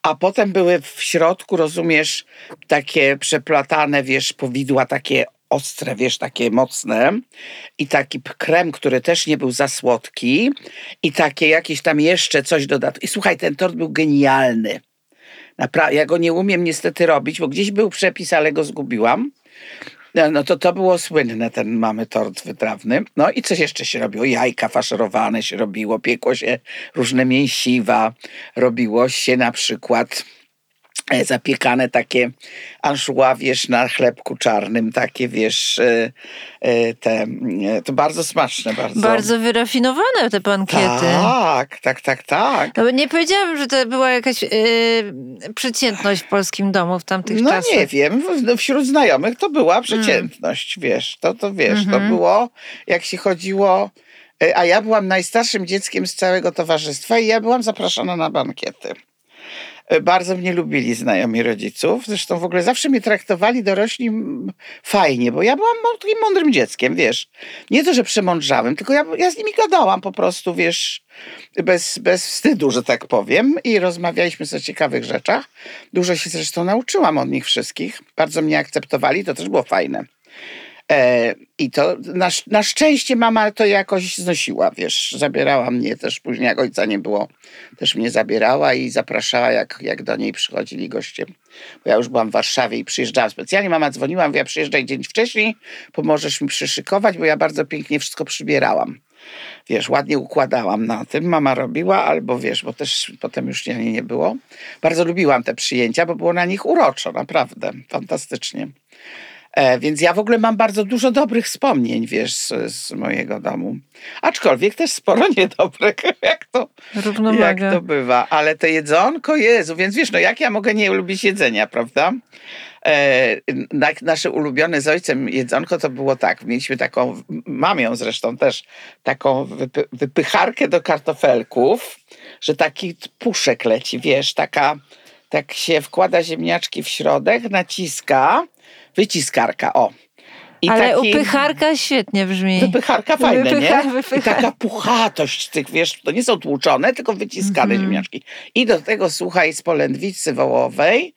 a potem były w środku, rozumiesz, takie przeplatane, wiesz, powidła takie ostre, wiesz, takie mocne i taki krem, który też nie był za słodki i takie jakieś tam jeszcze coś dodatkowe. I słuchaj, ten tort był genialny. Napra- ja go nie umiem niestety robić, bo gdzieś był przepis, ale go zgubiłam. No, no to to było słynne, ten mamy tort wytrawny. No i coś jeszcze się robiło? Jajka faszerowane się robiło, piekło się różne mięsiwa, robiło się na przykład zapiekane takie anchois, wiesz, na chlebku czarnym, takie, wiesz, e, e, te, e, to bardzo smaczne, bardzo. Bardzo wyrafinowane te bankiety. Tak, tak, tak, tak. No, nie powiedziałam, że to była jakaś yy, przeciętność w polskim domu w tamtych No czasach. nie wiem, no, wśród znajomych to była przeciętność, wiesz, to, to wiesz, to Mhm. było, jak się chodziło, a ja byłam najstarszym dzieckiem z całego towarzystwa i ja byłam zapraszana na bankiety. Bardzo mnie lubili znajomi rodziców, zresztą w ogóle zawsze mnie traktowali dorośli fajnie, bo ja byłam takim mądrym dzieckiem, wiesz. Nie to, że przemądrzałem, tylko ja, ja z nimi gadałam po prostu, wiesz, bez, bez wstydu, że tak powiem i rozmawialiśmy o ciekawych rzeczach. Dużo się zresztą nauczyłam od nich wszystkich. Bardzo mnie akceptowali, to też było fajne. E, I to na, na szczęście mama to jakoś znosiła, wiesz, zabierała mnie też później, jak ojca nie było, też mnie zabierała i zapraszała, jak, jak do niej przychodzili goście. Bo ja już byłam w Warszawie i przyjeżdżałam specjalnie, mama dzwoniła, mówiła, przyjeżdżaj dzień wcześniej, pomożesz mi przyszykować, bo ja bardzo pięknie wszystko przybierałam. Wiesz, ładnie układałam na tym, mama robiła, albo wiesz, bo też potem już nie, nie było. Bardzo lubiłam te przyjęcia, bo było na nich uroczo, naprawdę, fantastycznie. E, więc ja w ogóle mam bardzo dużo dobrych wspomnień, wiesz, z, z mojego domu. Aczkolwiek też sporo [LAUGHS] niedobrych, jak to, jak to bywa. Ale to jedzonko, Jezu, więc wiesz, no jak ja mogę nie lubić jedzenia, prawda? e, na, nasze ulubione z ojcem jedzonko to było tak. Mieliśmy taką, mam ją zresztą też, taką wypy, wypycharkę do kartofelków, że taki puszek leci, wiesz, taka, tak się wkłada ziemniaczki w środek, naciska, wyciskarka, o. I Ale taki- upycharka świetnie brzmi. Wypycharka fajne, Wypycha- nie? wypycha- I taka puchatość tych, wiesz, to nie są tłuczone, tylko wyciskane Mhm. ziemniaczki. I do tego, słuchaj, z polędwicy wołowej,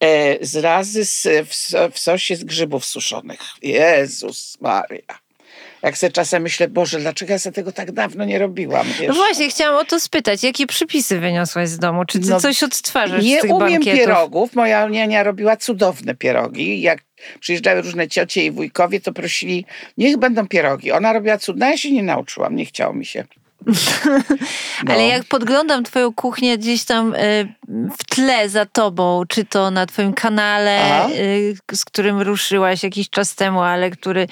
e, z razy z, w, w sosie z grzybów suszonych. Jezus Maria. Jak sobie czasem myślę, Boże, dlaczego ja sobie tego tak dawno nie robiłam, No wiesz? właśnie, chciałam o to spytać. Jakie przepisy wyniosłaś z domu? Czy ty No, coś odtwarzasz Nie z tych umiem bankietów? pierogów. Moja niania robiła cudowne pierogi. Jak przyjeżdżały różne ciocie i wujkowie, to prosili, niech będą pierogi. Ona robiła cudne, ja się nie nauczyłam, nie chciało mi się. [LAUGHS] No. Ale jak podglądam twoją kuchnię gdzieś tam y, w tle za tobą, czy to na twoim kanale, Aha. y, z którym ruszyłaś jakiś czas temu, ale który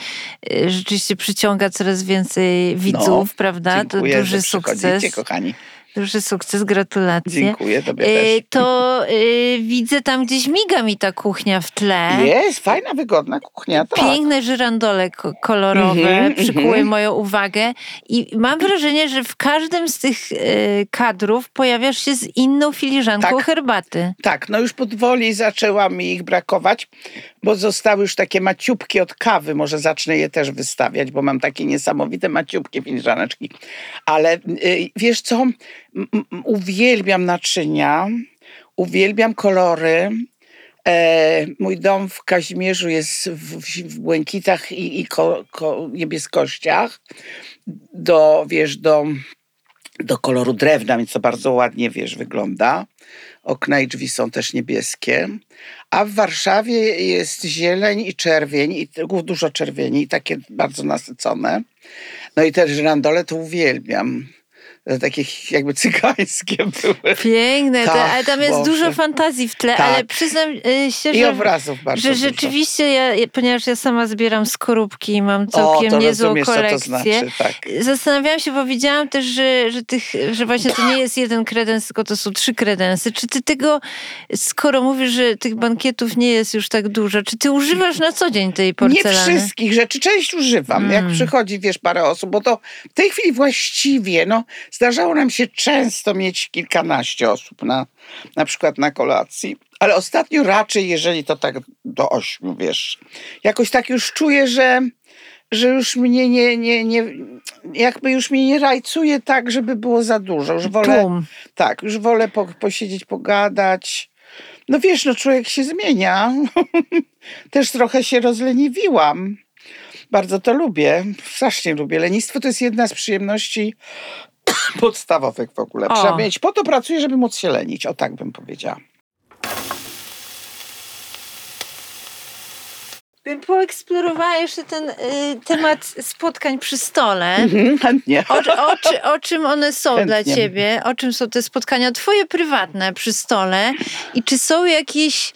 y, rzeczywiście przyciąga coraz więcej widzów, prawda? To No, duży sukces. kochani. Duży sukces, gratulacje. Dziękuję tobie Y, też. to y, widzę tam gdzieś miga mi ta kuchnia w tle. Jest, fajna, wygodna kuchnia, tak. Piękne żyrandole ko- kolorowe Mhm, przykuły mhm. moją uwagę i mam wrażenie, że w każdym z tych e, kadrów pojawiasz się z inną filiżanką Tak. herbaty. Tak, no już powoli zaczęła mi ich brakować, bo zostały już takie maciubki od kawy. Może zacznę je też wystawiać, bo mam takie niesamowite maciubkie filiżaneczki. Ale y, wiesz co? Uwielbiam naczynia, uwielbiam kolory. E, mój dom w Kazimierzu jest w, w, błękitach i, i ko, ko, niebieskościach. Do, wiesz, do, do koloru drewna, więc to bardzo ładnie, wiesz, wygląda. Okna i drzwi są też niebieskie. A w Warszawie jest zieleń i czerwień, i dużo czerwieni, takie bardzo nasycone. No i te żyrandole to uwielbiam. Takie jakby cygańskie [LAUGHS] były. Piękne, Tak, ale tam jest Boże. dużo fantazji w tle, Tak. ale przyznam y, się, I że, obrazów bardzo że rzeczywiście, ja, ponieważ ja sama zbieram skorupki i mam całkiem o, to niezłą rozumiesz, kolekcję, znaczy, tak. Zastanawiałam się, bo widziałam też, że, że, tych, że właśnie to nie jest jeden kredens, tylko to są trzy kredensy. Czy ty tego, skoro mówisz, że tych bankietów nie jest już tak dużo, czy ty używasz na co dzień tej Nie porcelany? wszystkich rzeczy, część używam. Jak Mm. przychodzi, wiesz, parę osób, bo to w tej chwili właściwie, no, zdarzało nam się często mieć kilkanaście osób na, na przykład na kolacji. Ale ostatnio raczej, jeżeli to tak do ośmiu, wiesz, jakoś tak już czuję, że, że już mnie nie, nie, nie, jakby już mnie nie rajcuje tak, żeby było za dużo. Już wolę, tak, już wolę po, posiedzieć, pogadać. No wiesz, no człowiek się zmienia. [LAUGHS] Też trochę się rozleniwiłam. Bardzo to lubię. Strasznie lubię. Lenistwo to jest jedna z przyjemności [LAUGHS] podstawowych w ogóle. O. Trzeba mieć, po to pracuję, żeby móc się lenić. O tak bym powiedziała. Bym poeksplorowała jeszcze ten y, temat spotkań przy stole. Mhm, chętnie. O, o, czy, o czym one są Chętnie. dla ciebie? O czym są te spotkania twoje prywatne przy stole? I czy są jakieś,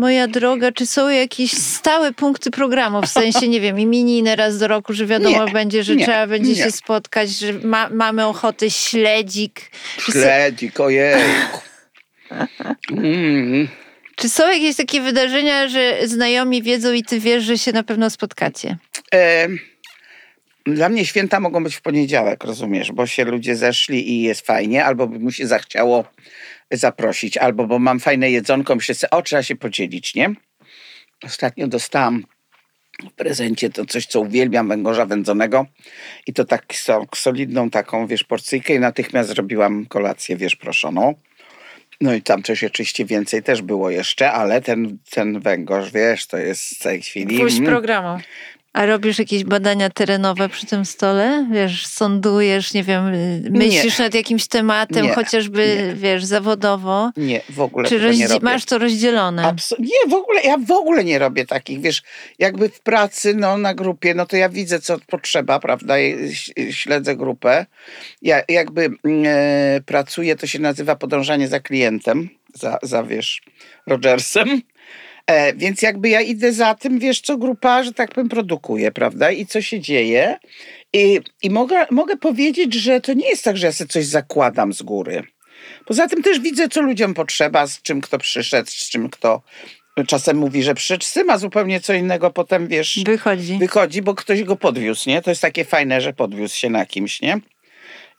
moja droga, czy są jakieś stałe punkty programu? W sensie, nie wiem, imieniny raz do roku, że wiadomo Nie, będzie, że nie, trzeba będzie nie. się spotkać, że ma, mamy ochotę śledzik. Są, Śledzik, ojej. Mm. czy są jakieś takie wydarzenia, że znajomi wiedzą i ty wiesz, że się na pewno spotkacie? E, Dla mnie święta mogą być w poniedziałek, rozumiesz, bo się ludzie zeszli i jest fajnie, albo by mu się zachciało zaprosić, albo bo mam fajne jedzonko, myślę sobie, o, trzeba się podzielić, nie? Ostatnio dostałam w prezencie to coś, co uwielbiam, węgorza wędzonego i to tak so, solidną taką, wiesz, porcyjkę i natychmiast zrobiłam kolację, wiesz, proszoną. No i tam coś oczywiście więcej też było jeszcze, ale ten, ten węgorz, wiesz, to jest w tej chwili... Puść mm, programu. A robisz jakieś badania terenowe przy tym stole? Wiesz, sądujesz, nie wiem, y, myślisz nad jakimś tematem, Nie, chociażby, nie. wiesz, zawodowo? Nie, w ogóle Czy nie robię. masz to rozdzielone? Abso- nie, w ogóle, ja w ogóle nie robię takich, wiesz, jakby w pracy, no na grupie, no to ja widzę, co potrzeba, prawda, śledzę grupę. Ja jakby mm, e, pracuję, to się nazywa podążanie za klientem, za, za wiesz, Rogersem. E, więc jakby ja idę za tym, wiesz, co grupa, że tak powiem, produkuje, prawda, i co się dzieje. I, i mogę, mogę powiedzieć, że to nie jest tak, że ja sobie coś zakładam z góry. Poza tym też widzę, co ludziom potrzeba, z czym kto przyszedł, z czym kto czasem mówi, że przeczcym, a zupełnie co innego potem, wiesz, Wychodzi. wychodzi, bo ktoś go podwiózł, nie? To jest takie fajne, że podwiózł się na kimś, nie?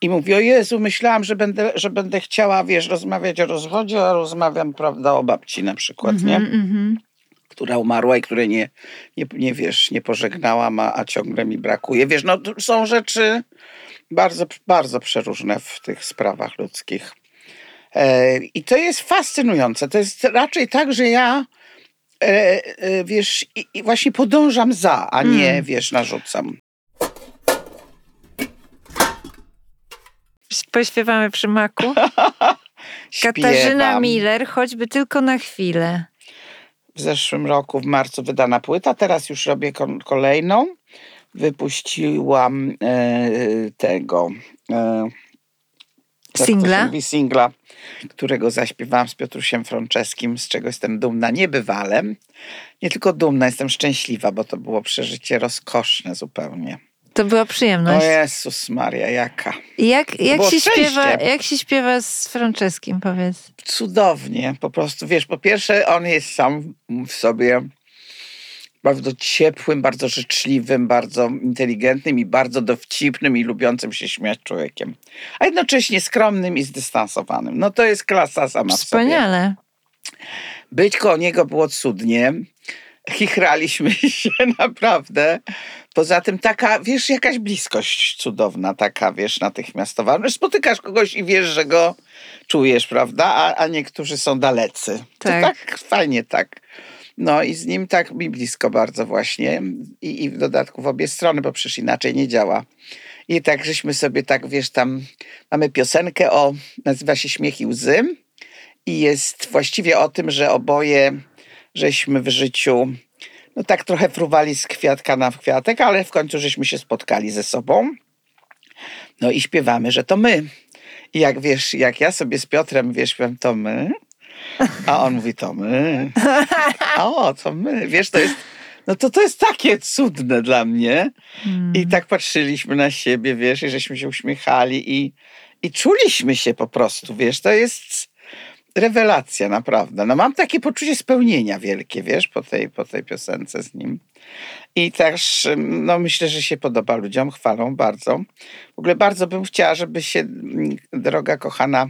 I mówi, o Jezu, myślałam, że będę, że będę chciała, wiesz, rozmawiać o rozwodzie, a rozmawiam, prawda, o babci na przykład, nie? Mhm. Która umarła i której nie, nie, nie wiesz, nie pożegnałam, a, a ciągle mi brakuje. Wiesz, no są rzeczy bardzo, bardzo przeróżne w tych sprawach ludzkich. E, I to jest fascynujące. To jest raczej tak, że ja e, e, wiesz, i, i właśnie podążam za, a nie, Mm. wiesz, narzucam. Pośpiewamy przy maku. [LAUGHS] Katarzyna. Miller, choćby tylko na chwilę. W zeszłym roku, w marcu, wydana płyta. Teraz już robię kolejną. Wypuściłam e, tego. E, Singla? mówi, Singla, którego zaśpiewałam z Piotrusiem Franczeskim, z czego jestem dumna niebywale. Nie tylko dumna, jestem szczęśliwa, bo to było przeżycie rozkoszne zupełnie. To była O przyjemność. Jezus Maria, jaka. Jak, jak, się szczęście. śpiewa, jak się śpiewa z Franceskim, powiedz? cudownie. Po prostu, wiesz, po pierwsze, on jest sam w sobie bardzo ciepłym, bardzo życzliwym, bardzo inteligentnym i bardzo dowcipnym i lubiącym się śmiać człowiekiem. A jednocześnie skromnym i zdystansowanym. No to jest klasa sama w sobie. Wspaniale. Być koło niego było cudnie. Chichraliśmy [LAUGHS] się naprawdę. Poza tym taka, wiesz, jakaś bliskość cudowna, taka, wiesz, natychmiastowa. Spotykasz kogoś i wiesz, że go czujesz, prawda? A, a niektórzy są dalecy. Tak. To tak fajnie tak. No i z nim tak mi blisko bardzo właśnie. I, I w dodatku w obie strony, bo przecież inaczej nie działa. I tak żeśmy sobie tak, wiesz, tam mamy piosenkę o, nazywa się Śmiech i Łzy i jest właściwie o tym, że oboje żeśmy w życiu no tak trochę fruwali z kwiatka na kwiatek, ale w końcu żeśmy się spotkali ze sobą. No i śpiewamy, że to my. I jak wiesz, jak ja sobie z Piotrem wiesz, śpiewam to my, a on mówi to my. O, to my. Wiesz, to jest, no to to jest takie cudne dla mnie. I tak patrzyliśmy na siebie, wiesz, i żeśmy się uśmiechali i, i czuliśmy się po prostu, wiesz, to jest rewelacja naprawdę. No mam takie poczucie spełnienia wielkie, wiesz, po tej, po tej piosence z nim. I też, no myślę, że się podoba ludziom, chwalą bardzo. W ogóle bardzo bym chciała, żeby się, mm, droga kochana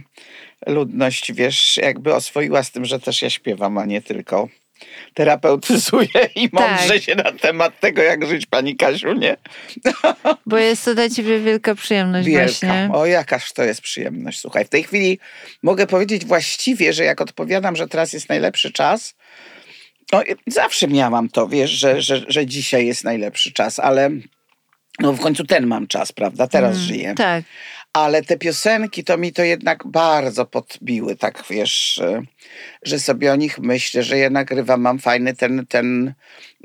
ludność, wiesz, jakby oswoiła z tym, że też ja śpiewam, a nie tylko terapeutyzuję [LAUGHS] i mądrze Tak. się na temat tego, jak żyć, pani Kasiu, nie? [LAUGHS] Bo jest to dla ciebie wielka przyjemność Wielka. właśnie. O, jakaż to jest przyjemność. Słuchaj, w tej chwili mogę powiedzieć właściwie, że jak odpowiadam, że teraz jest najlepszy czas, no, zawsze miałam to, wiesz, że, że, że dzisiaj jest najlepszy czas, ale no w końcu ten mam czas, prawda? Teraz Mm, żyję. Tak. Ale te piosenki to mi to jednak bardzo podbiły, tak wiesz, że- że sobie o nich myślę, że ja nagrywam, mam fajny ten, ten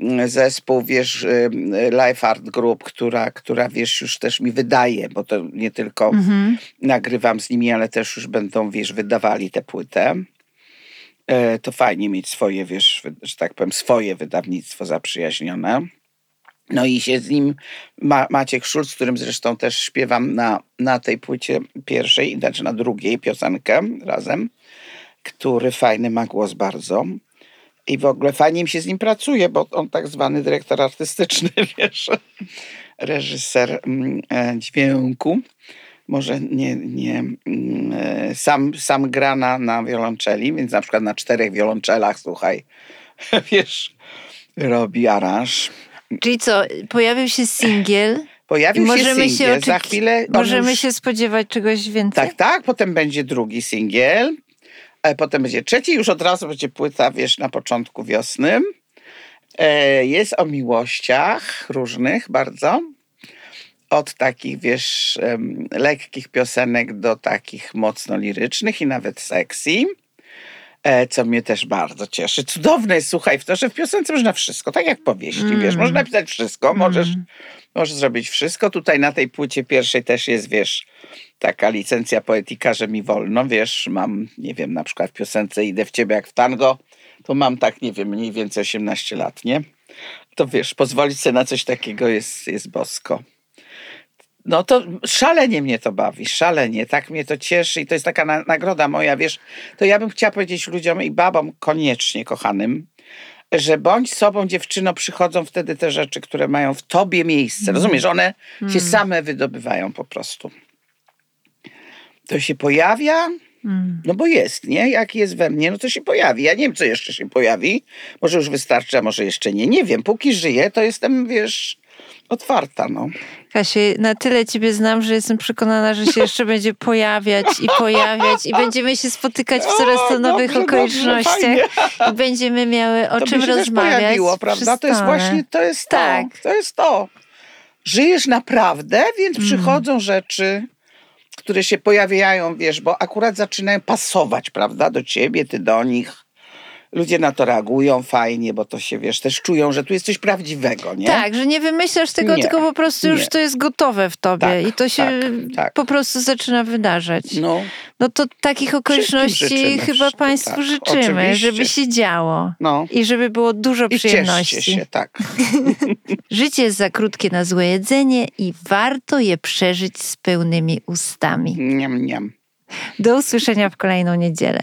mm, zespół, wiesz, y, Life Art Group, która, która wiesz, już też mi wydaje, bo to nie tylko Mhm. nagrywam z nimi, ale też już będą, wiesz, wydawali tę płytę. E, To fajnie mieć swoje, wiesz, że tak powiem, swoje wydawnictwo zaprzyjaźnione. No i się z nim Ma, Maciek Szulc, z którym zresztą też śpiewam na, na tej płycie pierwszej, znaczy na drugiej piosenkę razem, który fajny ma głos bardzo. I w ogóle fajnie mi się z nim pracuje, bo on tak zwany dyrektor artystyczny, [LAUGHS] wiesz, reżyser mm, e, dźwięku. Może nie, nie mm, e, sam, sam gra na, na wiolonczeli, więc na przykład na czterech wiolonczelach, słuchaj, [LAUGHS] wiesz, robi aranż. Czyli co, pojawił się singiel Pojawił się możemy się, singiel, za oczeki- chwilę możemy już... się spodziewać czegoś więcej? Tak, tak, potem będzie drugi singiel, a potem będzie trzeci, już od razu będzie płyta, wiesz, na początku wiosny. E, Jest o miłościach różnych bardzo. Od takich, wiesz, lekkich piosenek do takich mocno lirycznych i nawet sexy. E, Co mnie też bardzo cieszy. Cudowne jest, słuchaj, w to, że w piosence można wszystko, tak jak powieści, Mm. wiesz, można napisać wszystko, możesz, Mm. możesz zrobić wszystko. Tutaj na tej płycie pierwszej też jest, wiesz, taka licencja poetyka, że mi wolno, wiesz, mam, nie wiem, na przykład w piosence Idę w ciebie jak w tango, to mam tak, nie wiem, mniej więcej 18 lat, nie? To wiesz, pozwolić sobie na coś takiego jest, jest bosko. No to szalenie mnie to bawi, szalenie, tak mnie to cieszy i to jest taka na, nagroda moja, wiesz, to ja bym chciała powiedzieć ludziom i babom koniecznie kochanym, że bądź sobą dziewczyno, przychodzą wtedy te rzeczy, które mają w tobie miejsce. Rozumiesz, one się same wydobywają po prostu. To się pojawia, no bo jest, nie? Jak jest we mnie, no to się pojawi. Ja nie wiem, co jeszcze się pojawi. Może już wystarczy, a może jeszcze nie. Nie wiem. Póki żyję, to jestem, wiesz, otwarta, no. Kasiu, na tyle ciebie znam, że jestem przekonana, że się jeszcze będzie pojawiać i pojawiać i będziemy się spotykać w coraz to nowych dobrze, dobrze, okolicznościach fajnie. i będziemy miały o to czym się też rozmawiać. pojawiło, prawda? To jest właśnie, to jest to. Tak. To jest to. Żyjesz naprawdę, więc Mm. przychodzą rzeczy, które się pojawiają, wiesz, bo akurat zaczynają pasować, prawda, do ciebie, ty do nich. Ludzie na to reagują fajnie, bo to się, wiesz, też czują, że tu jest coś prawdziwego, nie? Tak, że nie wymyślasz tego, Nie, tylko po prostu już nie. to jest gotowe w tobie Tak, i to się tak, tak. po prostu zaczyna wydarzać. No, No to takich okoliczności życzymy, chyba Państwu tak, życzymy, oczywiście. żeby się działo. no. I żeby było dużo przyjemności. się, tak. [LAUGHS] Życie jest za krótkie na złe jedzenie i warto je przeżyć z pełnymi ustami. Niam, niam. Do usłyszenia w kolejną niedzielę.